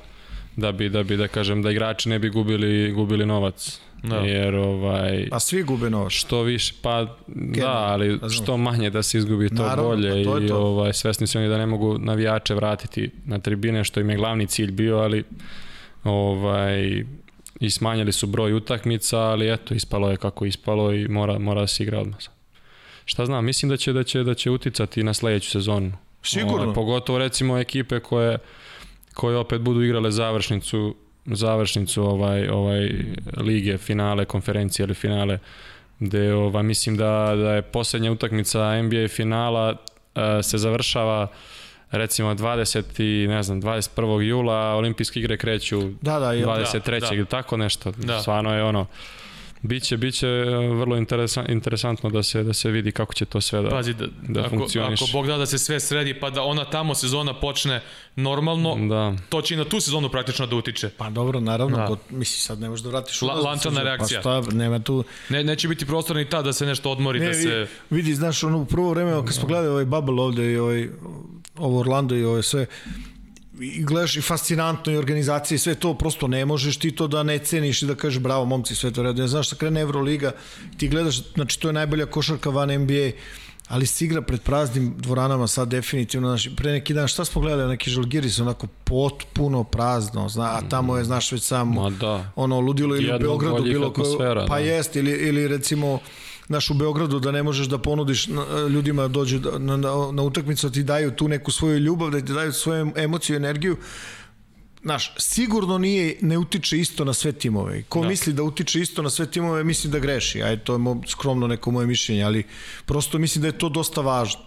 da bi, da bi, da kažem, da igrači ne bi gubili, gubili novac. Da. Jer ovaj a svi gube novac. Što više pa Gen, da, ali što manje da se izgubi to Naravno, bolje pa to i to. ovaj svesni su oni da ne mogu navijače vratiti na tribine što im je glavni cilj bio, ali ovaj i smanjili su broj utakmica, ali eto, ispalo je kako ispalo i mora, mora da se igra odmah. Šta znam, mislim da će, da će, da će uticati na sledeću sezonu. Sigurno. Ovaj, pogotovo recimo ekipe koje, koje opet budu igrale završnicu završnicu ovaj ovaj lige, finale, konferencije ili finale gde ovaj mislim da da je poslednja utakmica NBA finala uh, se završava uh, recimo 20 i ne znam 21. jula olimpijske igre kreću da, da, 23. Da, da. tako nešto. Da. Stvarno je ono Biće biće e, vrlo interesant, interesantno da se da se vidi kako će to sve da Pazi, da, da ako, funkcioniše. Ako Bog da da se sve sredi pa da ona tamo sezona počne normalno, da. to će i na tu sezonu praktično da utiče. Pa dobro, naravno, da. misli sad ne možeš da vratiš La, lančana reakcija. Pa šta, nema tu... Ne, neće biti prostor ni ta da se nešto odmori, ne, da se... Vidi, znaš, ono, u prvo vreme, kad smo gledali ovaj bubble ovde i ovaj, ovo Orlando i ovo sve, i gledaš i fascinantno i organizacija i sve to, prosto ne možeš ti to da ne ceniš i da kažeš bravo momci, sve to redu. Ne znaš šta krene Euroliga, ti gledaš, znači to je najbolja košarka van NBA, ali se igra pred praznim dvoranama sad definitivno, znači pre neki dan šta smo gledali, neki Žalgiris onako potpuno prazno, zna, a tamo je, znaš već samo, da. ono, ludilo ili u Beogradu bilo ko, pa da. jest, ili, ili recimo naš u Beogradu da ne možeš da ponudiš ljudima da dođu na, na, na utakmicu da ti daju tu neku svoju ljubav, da ti daju svoju emociju, energiju, Znaš, sigurno nije, ne utiče isto na sve timove. Ko da. misli da utiče isto na sve timove, misli da greši. Ajde, to je mo, skromno neko moje mišljenje, ali prosto mislim da je to dosta važno.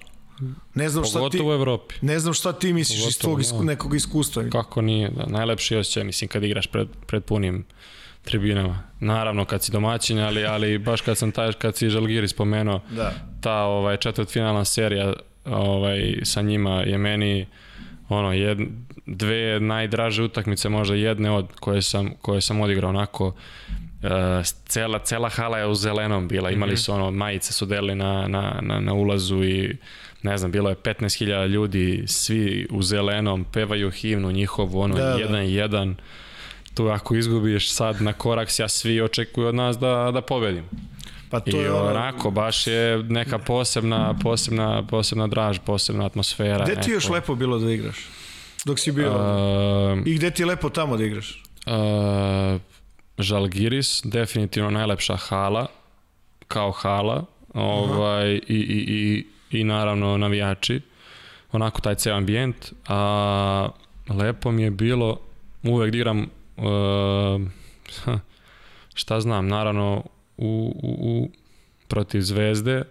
Ne znam šta ti, u Evropi. Ne znam šta ti misliš Pogotovo, iz tvog isku, da. nekog iskustva. Kako nije, da, najlepši osjećaj, mislim, kad igraš pred, pred punim tribinama. Naravno kad si domaćin, ali ali baš kad sam taj kad si Žalgiri spomenuo, da. ta ovaj četvrtfinalna serija ovaj sa njima je meni ono jed, dve najdraže utakmice možda jedne od koje sam koje sam odigrao onako uh, cela, cela hala je u zelenom bila, imali mhm. su ono, majice su delili na, na, na, na ulazu i ne znam, bilo je 15.000 ljudi, svi u zelenom, pevaju himnu njihovu, ono, da, da. jedan, da. jedan, tu ako izgubiš sad na korak, ja svi očekuju od nas da, da pobedimo. Pa to I je onako, baš je neka posebna, posebna, posebna draž, posebna atmosfera. Gde ti još lepo bilo da igraš? Dok si bio? Uh, I gde ti je lepo tamo da igraš? Uh, Žalgiris, definitivno najlepša hala, kao hala, ovaj, i, i, i, i naravno navijači, onako taj ceo ambijent, a lepo mi je bilo, uvek diram uh, šta znam, naravno u, u, u protiv Zvezde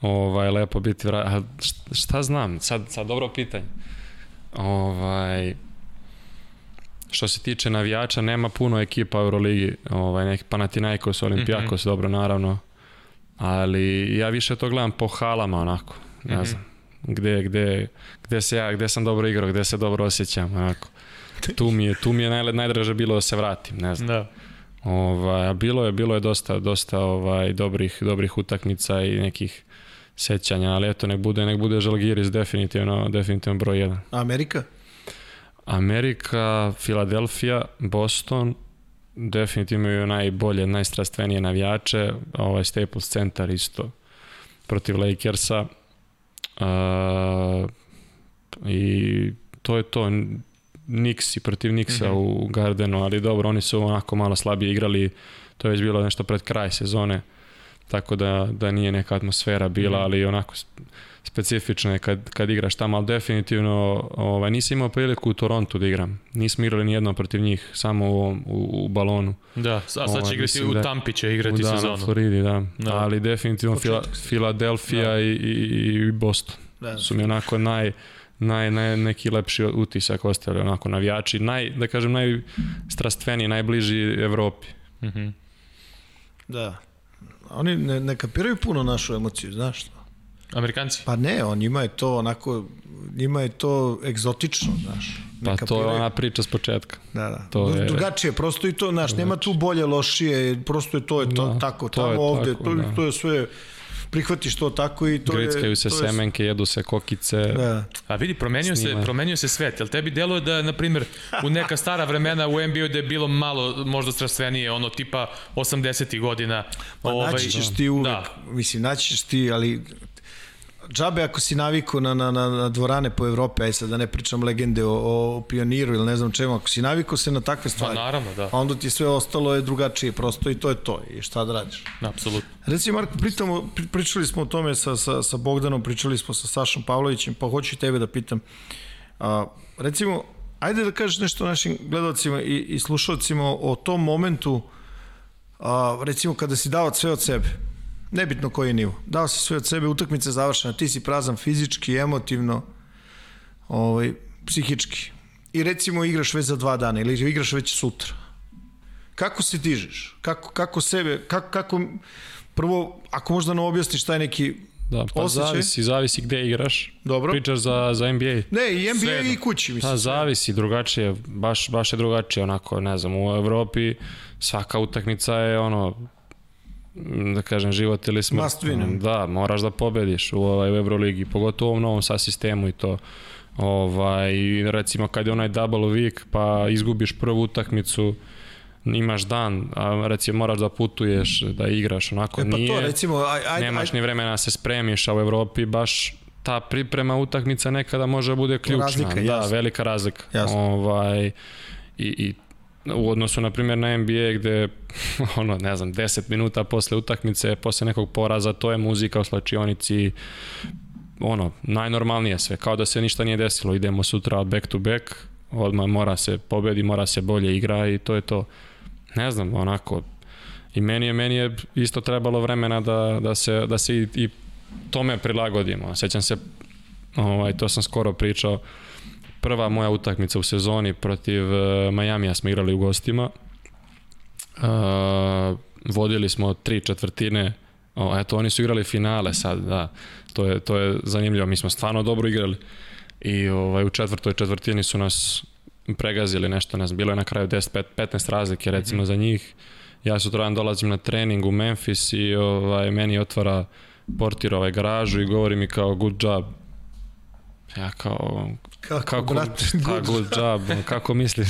ovaj, lepo biti vra... šta znam, sad, sad dobro pitanje ovaj što se tiče navijača nema puno ekipa u Euroligi ovaj, neki Panathinaikos, Olimpijakos, mm -hmm. dobro naravno ali ja više to gledam po halama onako, ne mm -hmm. znam gde, gde, gde se ja, gde sam dobro igrao, gde se dobro osjećam onako tu mi je, tu mi je naj, najdraže bilo da se vratim, ne znam. Da. Ovaj, a bilo je, bilo je dosta, dosta ovaj, dobrih, dobrih utakmica i nekih sećanja, ali eto, nek bude, nek bude Žalgiris definitivno, definitivno broj jedan. Amerika? Amerika, Filadelfija, Boston, definitivno imaju najbolje, najstrastvenije navijače, ovaj Staples Center isto protiv Lakersa. Uh, I to je to. Nixi protiv Nixa mm -hmm. u Gardenu, ali dobro, oni su onako malo slabije igrali, to je već bilo nešto pred kraj sezone, tako da, da nije neka atmosfera bila, mm -hmm. ali onako specifično je kad, kad igraš tamo, ali definitivno ovaj, nisam imao priliku u Torontu da igram. Nismo igrali ni jedno protiv njih, samo u, u, u balonu. Da, a sad će ovaj, igrati u da, Tampi će igrati da, sezonu. Da, Floridi, da. da. Ali definitivno Fila, Filadelfija da. i, i, i Boston da. su mi onako naj, naj, naj, neki lepši utisak ostavili, onako navijači, naj, da kažem, najstrastveniji, najbliži Evropi. Mm -hmm. Da. Oni ne, ne kapiraju puno našu emociju, znaš što? Amerikanci? Pa ne, on njima je to onako, njima je to egzotično, znaš. Pa to je ona priča s početka. Da, da. To je... Drugačije, prosto i to, znaš, nema tu bolje, lošije, prosto je to, je to da, tako, to tamo, je ovde, tako, to, da. to je sve prihvatiš to tako i to Grickaju je... se to semenke, jedu se kokice. Da. A vidi, promenio snima. se, promenio se svet. Jel tebi deluje da, na primjer, u neka stara vremena u NBA da je bilo malo možda strastvenije, ono tipa 80. godina. Pa ovaj, naći ćeš ti uvek, da. mislim, naći ćeš ti, ali džabe ako si naviku na, na, na, na dvorane po Evropi, aj sad da ne pričam legende o, o pioniru ili ne znam čemu, ako si naviku se na takve stvari, pa naravno, da. onda ti sve ostalo je drugačije prosto i to je to i šta da radiš. Apsolutno. Reci Marko, pritamo, pričali smo o tome sa, sa, sa Bogdanom, pričali smo sa Sašom Pavlovićem, pa hoću i tebe da pitam. A, recimo, ajde da kažeš nešto našim gledalcima i, i slušalcima o, o tom momentu, a, recimo kada si dao sve od sebe, nebitno koji je nivo. Dao si sve od sebe, utakmica završena, ti si prazan fizički, emotivno, ovaj, psihički. I recimo igraš već za dva dana ili igraš već sutra. Kako se dižeš? Kako, kako sebe, kako, kako, prvo, ako možda nam objasniš taj neki Da, pa osjećaj. zavisi, zavisi gde igraš. Dobro. Pričaš za, za NBA. Ne, i NBA Sve, i kući, mislim. Da, zavisi, drugačije, baš, baš je drugačije, onako, ne znam, u Evropi svaka utakmica je ono, da kažem, život ili smrt. Must win. Da, moraš da pobediš u, ovaj, u Euroligi, pogotovo u ovom novom sa sistemu i to. Ovaj, recimo kad je onaj double week pa izgubiš prvu utakmicu, imaš dan, a recimo moraš da putuješ, da igraš, onako e, pa nije, to, recimo, aj, aj, nemaš aj, ni vremena da se spremiš, a u Evropi baš ta priprema utakmica nekada može da bude ključna. Razlika, da, jasno. velika razlika. Jasno. Ovaj, i, i u odnosu na primjer na NBA gde ono ne znam 10 minuta posle utakmice posle nekog poraza to je muzika u slačionici ono najnormalnije sve kao da se ništa nije desilo. Idemo sutra back to back odmah mora se pobedi mora se bolje igra i to je to. Ne znam onako i meni je meni je isto trebalo vremena da, da se da se i, i tome prilagodimo. Sećam se ovaj to sam skoro pričao prva moja utakmica u sezoni protiv uh, Majamija smo igrali u gostima. Uh, vodili smo tri četvrtine. O, eto, oni su igrali finale sad, da. To je, to je zanimljivo. Mi smo stvarno dobro igrali. I ovaj, u četvrtoj četvrtini su nas pregazili nešto, ne znam, bilo je na kraju 10, 15 razlike recimo mm -hmm. za njih. Ja sutradan dolazim na trening u Memphis i ovaj, meni otvara portir ovaj garažu i govori mi kao good job, Ja kao, kako, kako brate, good, good job, kako misli,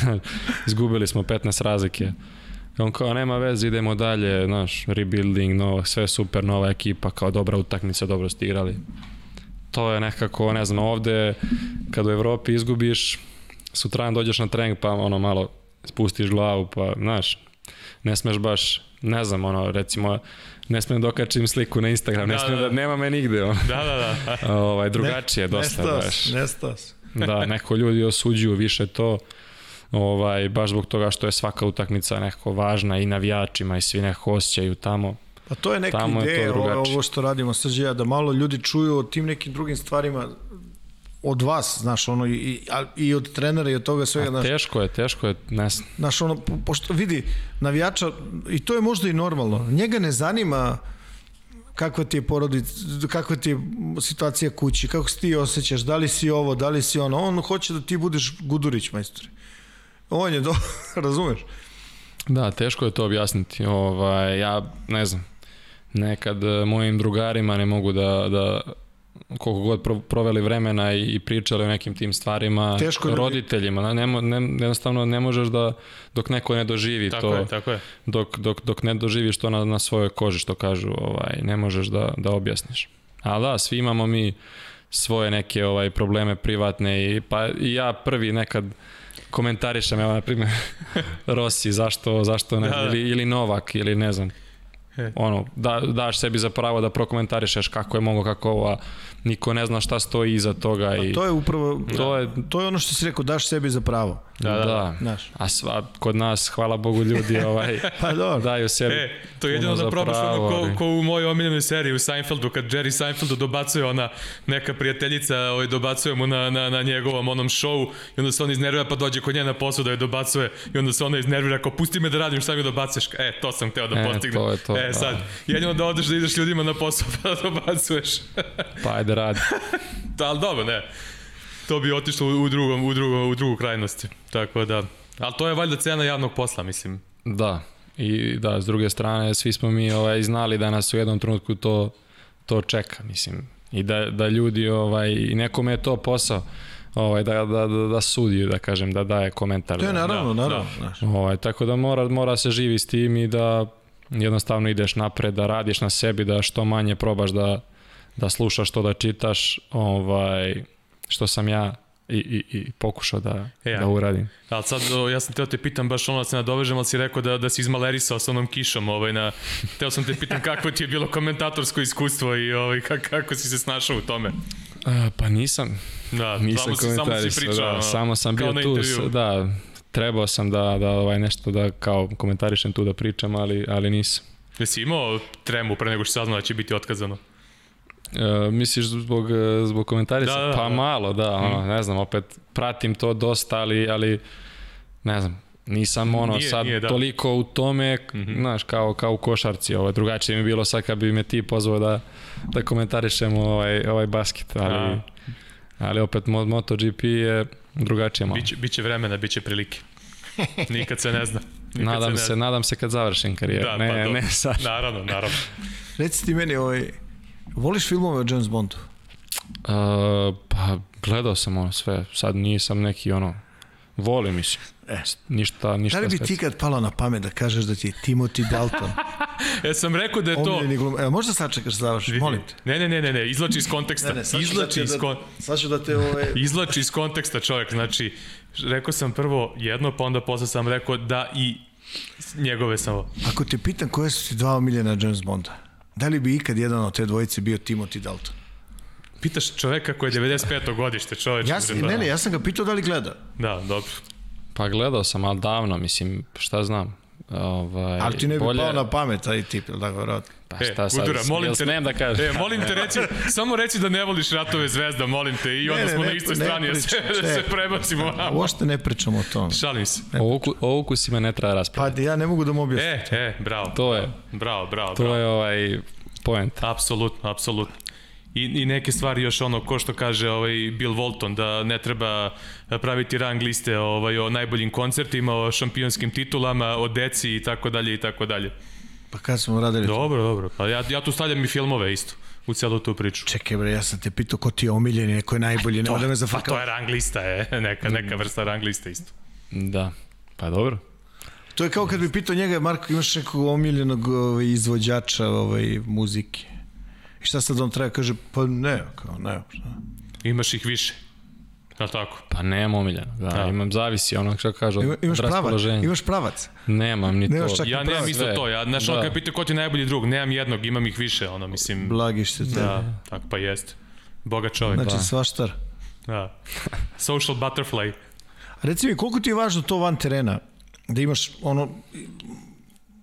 izgubili smo 15 razlike. On kao, nema veze, idemo dalje, znaš, rebuilding, novo, sve super, nova ekipa, kao dobra utakmica, dobro ste igrali. To je nekako, ne znam, ovde, kad u Evropi izgubiš, sutradan dođeš na trening, pa ono malo spustiš glavu, pa, znaš, ne smeš baš, ne znam, ono, recimo, ne smem da okačim sliku na Instagram, ne da, smem da, da, nema me nigde. Ono. Da, da, da. ovaj, drugačije, ne, dosta nestas, baš. Nestas. da, neko ljudi osuđuju više to, ovaj, baš zbog toga što je svaka utakmica nekako važna i navijačima i svi nekako osjećaju tamo. Pa to je neka tamo ideja, je to ovo što radimo srđe, da malo ljudi čuju o tim nekim drugim stvarima, od vas, znaš, ono, i, i od trenera i od toga svega, znaš. Teško je, teško je, ne Znaš, ono, pošto vidi, navijača, i to je možda i normalno, njega ne zanima kakva ti je porodica, kakva ti je situacija kući, kako se ti osjećaš, da li si ovo, da li si ono, on hoće da ti budeš Gudurić, majstori. On je do, razumeš? Da, teško je to objasniti. Ovaj, ja ne znam, nekad e, mojim drugarima ne mogu da, da koliko god pro, proveli vremena i, pričali o nekim tim stvarima, Teško roditeljima, ne, ne, jednostavno ne možeš da, dok neko ne doživi Tako to, je, tako je. dok, dok, dok ne doživiš to na, na svojoj koži, što kažu, ovaj, ne možeš da, da objasniš. Ali da, svi imamo mi svoje neke ovaj probleme privatne i pa i ja prvi nekad komentarišem, evo na primjer Rossi, zašto, zašto ne, Da, da. ili, ili Novak, ili ne znam, E. ono, da, daš sebi za pravo da prokomentarišeš kako je mogo, kako ovo, a niko ne zna šta stoji iza toga i Pa To je upravo, to je, to je ono što si rekao, daš sebi za pravo. Da, da, da. Znaš. A sva, kod nas, hvala Bogu, ljudi ovaj, Pa dobro. daju sebi. E, to je jedino za da probaš ono pravo, ko, ali- ko u mojoj omiljenoj seriji u Seinfeldu, kad Jerry Seinfeldu dobacuje ona neka prijateljica, ovaj, dobacuje mu na, na, na njegovom onom showu i onda se on iznervira pa dođe kod nje na posao da je dobacuje i onda se ona iznervira kao pusti me da radim šta mi dobacuješ. E, to sam hteo da E, postignem. to je to, e, da. sad, jedino da odeš da ideš ljudima na posao pa da dobacuješ. Pa ajde radi. da, ali dobro, ne. To bi otišlo u, drugom, u, drugom, u drugu krajnosti. Tako da, ali to je valjda cena javnog posla, mislim. Da, i da, s druge strane, svi smo mi ovaj, znali da nas u jednom trenutku to, to čeka, mislim. I da, da ljudi, ovaj, i nekome je to posao, ovaj, da, da, da, da sudi, da kažem, da daje komentar. To je da, naravno, da, naravno. da. Ovaj, tako da mora, mora se živi s tim i da jednostavno ideš napred, da radiš na sebi, da što manje probaš da, da slušaš što da čitaš, ovaj, što sam ja i, i, i pokušao da, E, da uradim. Ali sad, o, ja sam teo te pitam baš ono da se nadovežem, ali si rekao da, da si izmalerisao sa onom kišom, ovaj, na, teo sam te pitam kako ti je bilo komentatorsko iskustvo i ovaj, kako, kako si se snašao u tome. A, pa nisam, Da, Nisam samo, si, samo si komentarisao, pričao. da, samo sam bio tu, da, trebao sam da, da ovaj, nešto da kao komentarišem tu da pričam, ali, ali nisam. Jesi imao tremu pre nego što saznao da će biti otkazano? E, misliš zbog, zbog komentarisa? Da, da, pa da. Mhm. malo, da, ono, ne znam, opet pratim to dosta, ali, ali ne znam, nisam ono Nije, sad nije, da. toliko u tome, Mhm. znaš, kao, kao u košarci, ovo, drugačije mi je bilo sad kad bi me ti pozvao da, da komentarišem ovaj, ovaj basket, ali, A. ali opet Mo- MotoGP je drugačije malo. Biće, biće vremena, biće prilike. Nikad se ne zna. Nikad Nadam ne se, zna. nadam se kad završim karijeru. Da, ne, pa ne sad. Naravno, naravno. Reci ti meni, ovaj, voliš filmove o James Bondu? Uh, pa gledao sam ono sve, sad nisam neki ono, volim mislim. E. Ništa, ništa. Da li bi speci- ti kad palo na pamet da kažeš da ti je Timothy Dalton Ja sam rekao da je to... glum... Evo, možda sačekaš da završiš, molim te. Ne, ne, ne, ne, ne, izlači iz konteksta. sad ću da izlači te- iz da, kon... sad ću da te ovaj, Izlači iz konteksta čovjek, znači, rekao sam prvo jedno, pa onda posle sam rekao da i njegove samo. Ako te pitam koje su ti dva omiljena James Bonda, da li bi ikad jedan od te dvojice bio Timothy Dalton? Pitaš čoveka koji je 95. godište, čoveč. Ja sam, ne, ne, ja sam ga pitao da li gleda. Da, dobro. Pa gledao sam, ali davno, mislim, šta znam. Ovaj, Ali ti ne bi bolje- pao na pamet taj tip, ili tako, vjerojatno. Pa E, šta sad, Gudura, molim jel te- da kažem? E, molim te reci, samo reci da ne voliš ratove zvezda, molim te, i onda ne, smo ne, na istoj ne strani, da se, pričam, da se čekaj. prebacimo. vamo. Uošte ne pričamo o tom. Šalim se. O, uku, o ukusima ne treba raspraviti. Pa ja ne mogu da mu objasnim. E, e, bravo. To je, Bravo, bravo, to bravo. je ovaj point. Apsolutno, apsolutno. I, I neke stvari još ono, ko što kaže ovaj Bill Walton, da ne treba praviti rang liste ovaj, o najboljim koncertima, o šampionskim titulama, o deci i tako dalje i tako dalje. Pa kad smo radili to? Dobro, dobro. Pa ja, ja tu stavljam i filmove isto u celu tu priču. Čekaj bre, ja sam te pitao ko ti je omiljeni, neko je najbolji, nema da me Pa zafrkava. to je rang lista, je. Neka, neka vrsta rang liste isto. Da, pa dobro. To je kao kad bi pitao njega, Marko, imaš nekog omiljenog ovaj, izvođača ovaj, muzike. I šta sad on treba kaže, pa ne, kao ne. Šta? Imaš ih više. Je li tako? Pa nemam omiljeno, da, Da. imam zavisi ono što kaže od, Ima, imaš pravac, raspoloženja. imaš pravac. Nemam ni Nemaš to. Ja nemam isto to. Ja, znaš, ono Da. kad pita ko ti je najbolji drug, nemam jednog, imam ih više, ono, mislim... Blagište te. Da, tako pa jeste. Boga čovjek. Znači Da. svaštar. Da. Social butterfly. Reci mi, koliko ti je važno to van terena? Da imaš ono...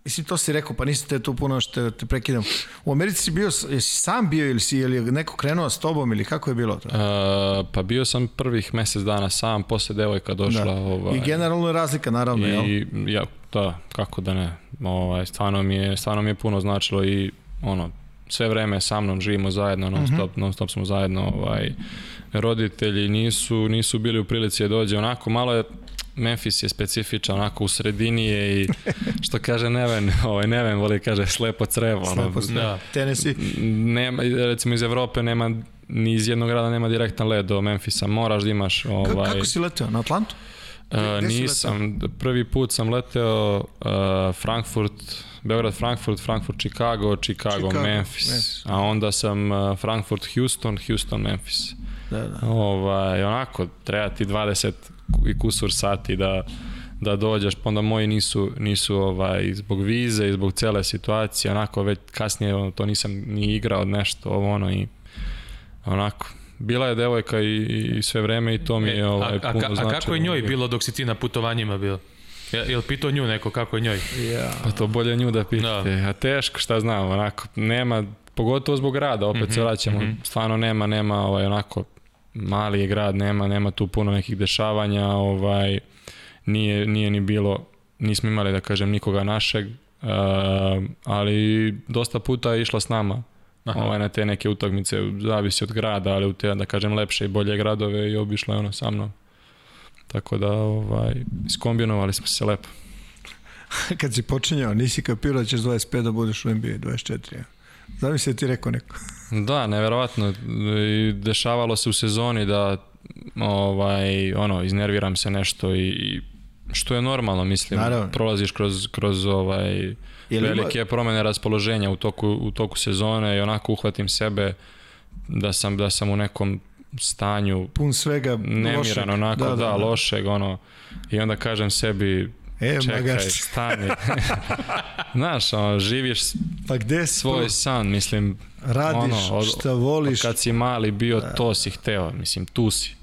Mislim, to si rekao, pa nisam te tu puno što te prekidam. U Americi si bio, jesi sam bio ili si, ili neko krenuo s tobom ili kako je bilo to? Uh, pa bio sam prvih mesec dana sam, posle devojka došla. Da. Ovaj, I generalno je razlika, naravno, jel? I ja, da, kako da ne. Ovaj, stvarno, mi je, stvarno mi je puno značilo i ono, sve vreme sa mnom živimo zajedno, non stop, non stop smo zajedno. Ovaj, roditelji nisu, nisu bili u prilici da dođe onako, malo je Memphis je specifičan, onako u sredini je i što kaže Neven, ovaj Neven voli kaže slepo crevo. Slepo sve. Da. Tennessee. nema, recimo iz Evrope nema, ni iz jednog grada nema direktan let do Memfisa, moraš da imaš ovaj, Kako si leteo? Na Atlantu? Uh, Gde si nisam, prvi put sam leteo uh, Frankfurt, Beograd, Frankfurt, Frankfurt, Chicago, Chicago, Chicago, Memphis. Memphis. A onda sam uh, Frankfurt, Houston, Houston, Memphis. Da, da. Ovaj, onako, treba ti 20 i kusur sati da, da dođeš, pa onda moji nisu, nisu ovaj, zbog vize i zbog cele situacije, onako već kasnije ono, to nisam ni igrao nešto, ovo ono i onako, bila je devojka i, i sve vreme i to mi je E, ovaj, a, a, puno ka- a značilo. kako je njoj bilo dok si ti na putovanjima bio? Je, jel pitao nju neko kako je njoj? Ja. Pa to bolje nju da pitate. A teško, šta znam, onako, nema, pogotovo zbog grada, opet se vraćamo, stvarno nema, nema, ovaj, onako, mali je grad, nema, nema tu puno nekih dešavanja, ovaj, nije, nije ni bilo, nismo imali, da kažem, nikoga našeg, uh, ali dosta puta je išla s nama, Aha. ovaj, na te neke utakmice, zavisi od grada, ali u te, da kažem, lepše i bolje gradove i obišla je ono sa mnom. Tako da, ovaj, iskombinovali smo se lepo. Kad si počinjao, nisi kapirao da ćeš 25 da budeš u NBA, 24. Ja. Zamisli da ti rekao neko. Da, neverovatno. I dešavalo se u sezoni da ovaj ono iznerviram se nešto i, što je normalno, mislim. Naravno. Prolaziš kroz kroz ovaj Je li ima- velike promene raspoloženja u toku u toku sezone i onako uhvatim sebe da sam da sam u nekom stanju Pun svega nemiran lošeg. onako, da, da, lošeg, ono, i onda kažem sebi, E, čekaj, magarče. stani. Znaš, ono, živiš Pa gde si svoj to? san, mislim, Radiš ono, od- šta voliš. Od kad si mali bio, to si hteo, mislim, tu si.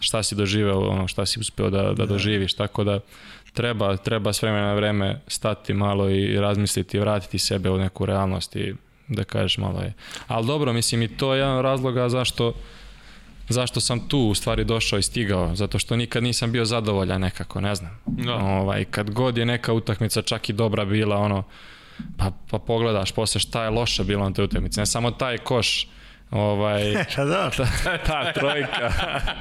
Šta si doživeo, ono, šta si uspeo da, da doživiš, tako da treba, treba s vremena na vreme stati malo i razmisliti, vratiti sebe u neku realnost i da kažeš malo je. Ali dobro, mislim, i to je jedan razloga zašto zašto sam tu u stvari došao i stigao, zato što nikad nisam bio zadovoljan nekako, ne znam. Da. Ovaj, kad god je neka utakmica čak i dobra bila, ono, pa, pa pogledaš posle šta je loše bilo na toj utakmici, ne samo taj koš, ovaj, Pa da, ta, ta trojka,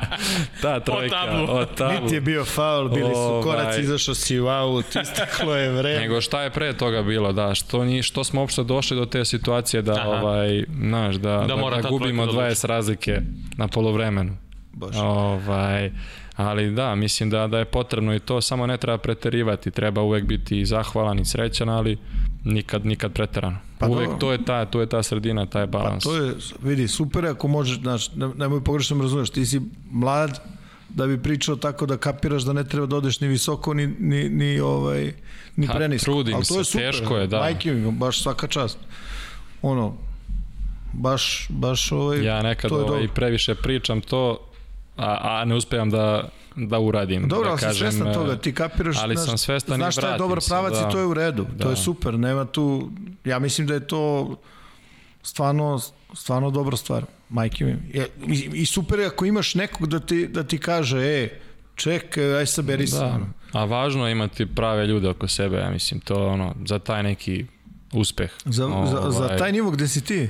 ta trojka, tablu. o tablu. niti je bio faul, bili su Ovaj. koraci, izašao si u aut, isteklo je vreme. Nego šta je pre toga bilo, da, što, ni, što smo uopšte došli do te situacije da, Aha. ovaj, znaš, da, da, da, ta gubimo trojka da 20 razlike na polovremenu. Baš. Ovaj, ali da, mislim da, da je potrebno i to, samo ne treba preterivati, treba uvek biti zahvalan i srećan, ali nikad, nikad preterano. Pa Pa uvek dobro. to je ta, to je ta sredina, taj balans. To je, vidi, super ako možeš, znaš, ne- nemoj pogrešno me razumeš, ti si mlad da bi pričao tako da kapiraš da ne treba da odeš ni visoko, ni, ni, ni, ovaj, ni Pa, prenisko. trudim Ali to je se, super, teško je, da. Majke mi, baš svaka čast. Ono, baš, baš ovaj, Ja nekad ovaj, dobro. previše pričam to, a, a ne uspevam da, da uradim. Dobro, da ali si svestan toga, ti kapiraš, ali znaš, sam svestan znaš šta je dobar pravac da. i to je u redu, to Da. je super, nema tu, ja mislim da je to stvarno, stvarno dobra stvar, majke mi. I, I super je ako imaš nekog da ti, da ti kaže, e, ček, aj saberi se. Da, ono. a važno je imati prave ljude oko sebe, ja mislim, to ono, za taj neki uspeh. Za, za, za Ovaj, taj nivo gde si ti,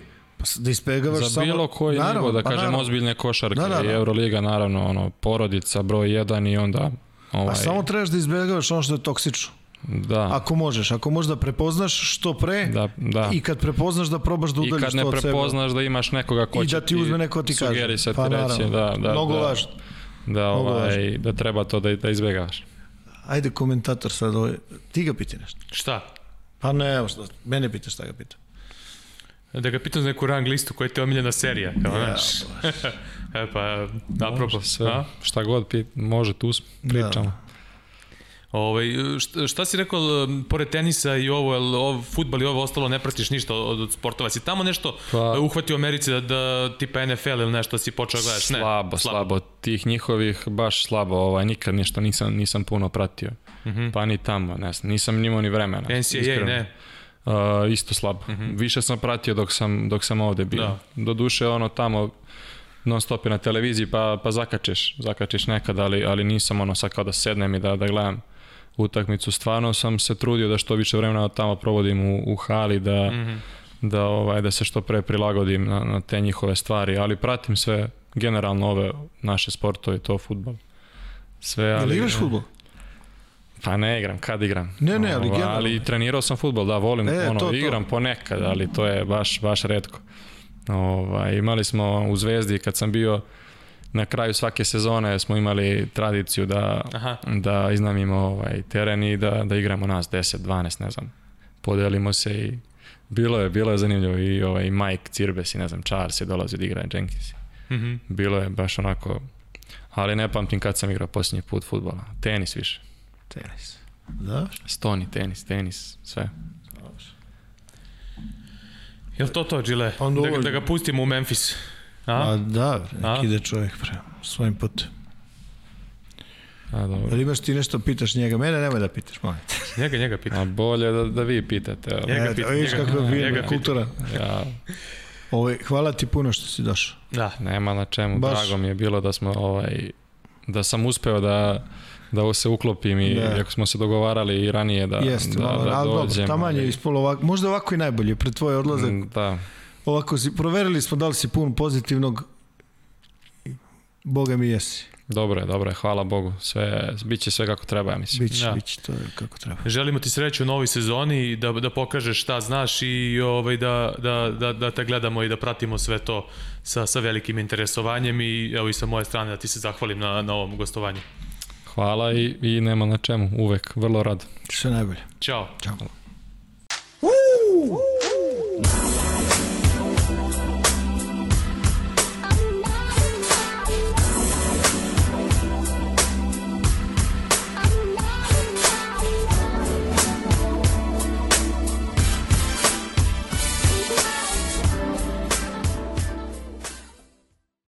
da ispegavaš za samo... bilo koji Naravno, nivo, da pa kažem, naravno. ozbiljne košarke, Da, da, da. i Euroliga, naravno, ono, porodica, broj jedan i onda, ovaj, A samo trebaš da izbegavaš ono što je toksično. da, Ako možeš, ako možeš da prepoznaš što pre da, da. i kad prepoznaš da probaš da I udaljiš kad to ne od sebe. prepoznaš da imaš nekoga ko I će da ti uzme neko ti kaže. sugerisati, Pa, reći, naravno. da, da, Mnogo da, važno. Da, Mnogo ovaj, da treba to da, da izbjegavaš. Ajde komentator sad ovaj, ti ga piti nešto. Šta? Pa ne, evo šta, mene pitaš šta ga pita. Da ga pitam za neku rang listu koja ti je omiljena serija, kao Ja, znaš. e pa, apropo, Sve, a? šta god pi, može, tu smo, pričamo. Ovaj, šta, šta si rekao, pored tenisa i ovo, jel, ovo futbal i ovo ostalo, ne pratiš ništa od, od sportova? Si tamo nešto Pa- pa, uhvatio u Americi da, da tipa NFL ili nešto si počeo da gledaš? Ne, Slabo, slabo, Tih njihovih baš slabo, ovaj, nikad ništa nisam, nisam puno pratio. Pa ni tamo, ne znam, nisam nimao ni vremena. NCAA, iskreno. ne? Uh, isto slabo. Više sam pratio dok sam, dok sam ovde bio. Da. Do duše ono tamo non stop je na televiziji pa, pa zakačeš, zakačeš nekad, ali, ali nisam ono sad kao da sednem i da, da gledam utakmicu. Stvarno sam se trudio da što više vremena tamo provodim u, u hali, da, da, ovaj, da se što pre prilagodim na, na te njihove stvari, ali pratim sve generalno ove naše sportove, to futbol. Sve, Ali ali... igraš futbol? Pa ne igram, kad igram. Ne, ne, ali generalno. Ali trenirao sam futbol, da, volim, E, ono, to, to. igram ponekad, ali to je baš, baš redko. Ovaj, imali smo u Zvezdi, kad sam bio na kraju svake sezone, smo imali tradiciju da, Aha. da iznamimo ovaj, teren i da, da igramo nas 10, 12, ne znam. Podelimo se i bilo je, bilo je zanimljivo i ovaj Mike Cirbes i ne znam, Charles je dolazio da igra Jenkins. Mhm. Bilo je baš onako, ali ne pamtim kad sam igrao posljednji put futbola. Tenis više. Tenis. Da? Stoni, tenis, tenis, sve. Jel to to, Gile? Onda Da, ovo- da ga pustimo u Memphis? A, A? da, A? nek ide čovjek pre svojim putem. A, dobro. Da li imaš ti nešto pitaš njega? Mene nemoj da pitaš, molim. Njega, njega pita. A bolje da, da vi pitate. Njega pita, vidiš njega- kako je njega fina pita. kultura. Ja, Ovaj, hvala ti puno što si došao. Da. nema na čemu. Baš. Drago mi je bilo da smo ovaj, da sam uspeo da da ovo se uklopim i Da. ako smo se dogovarali i ranije da, Jeste, da, malo, da ali dobro, dođem. taman je ali- ispolo ovako, možda ovako i najbolje, pred tvoj odlazak, Mm, Da, ovako si, proverili smo da li si pun pozitivnog, Boga mi jesi. dobro je, dobro je, hvala Bogu. Sve, bit će sve kako treba, ja mislim. Biće, Da. biće, to je kako treba. Želimo ti sreću u novoj sezoni i da, da pokažeš šta znaš i ovaj, da, da, da, da te gledamo i da pratimo sve to sa, sa velikim interesovanjem i evo i sa moje strane da ti se zahvalim na, na ovom gostovanju. Hvala i, i nema na čemu, uvek, vrlo rado. Sve najbolje. Ćao. Ćao. Woo! Woo!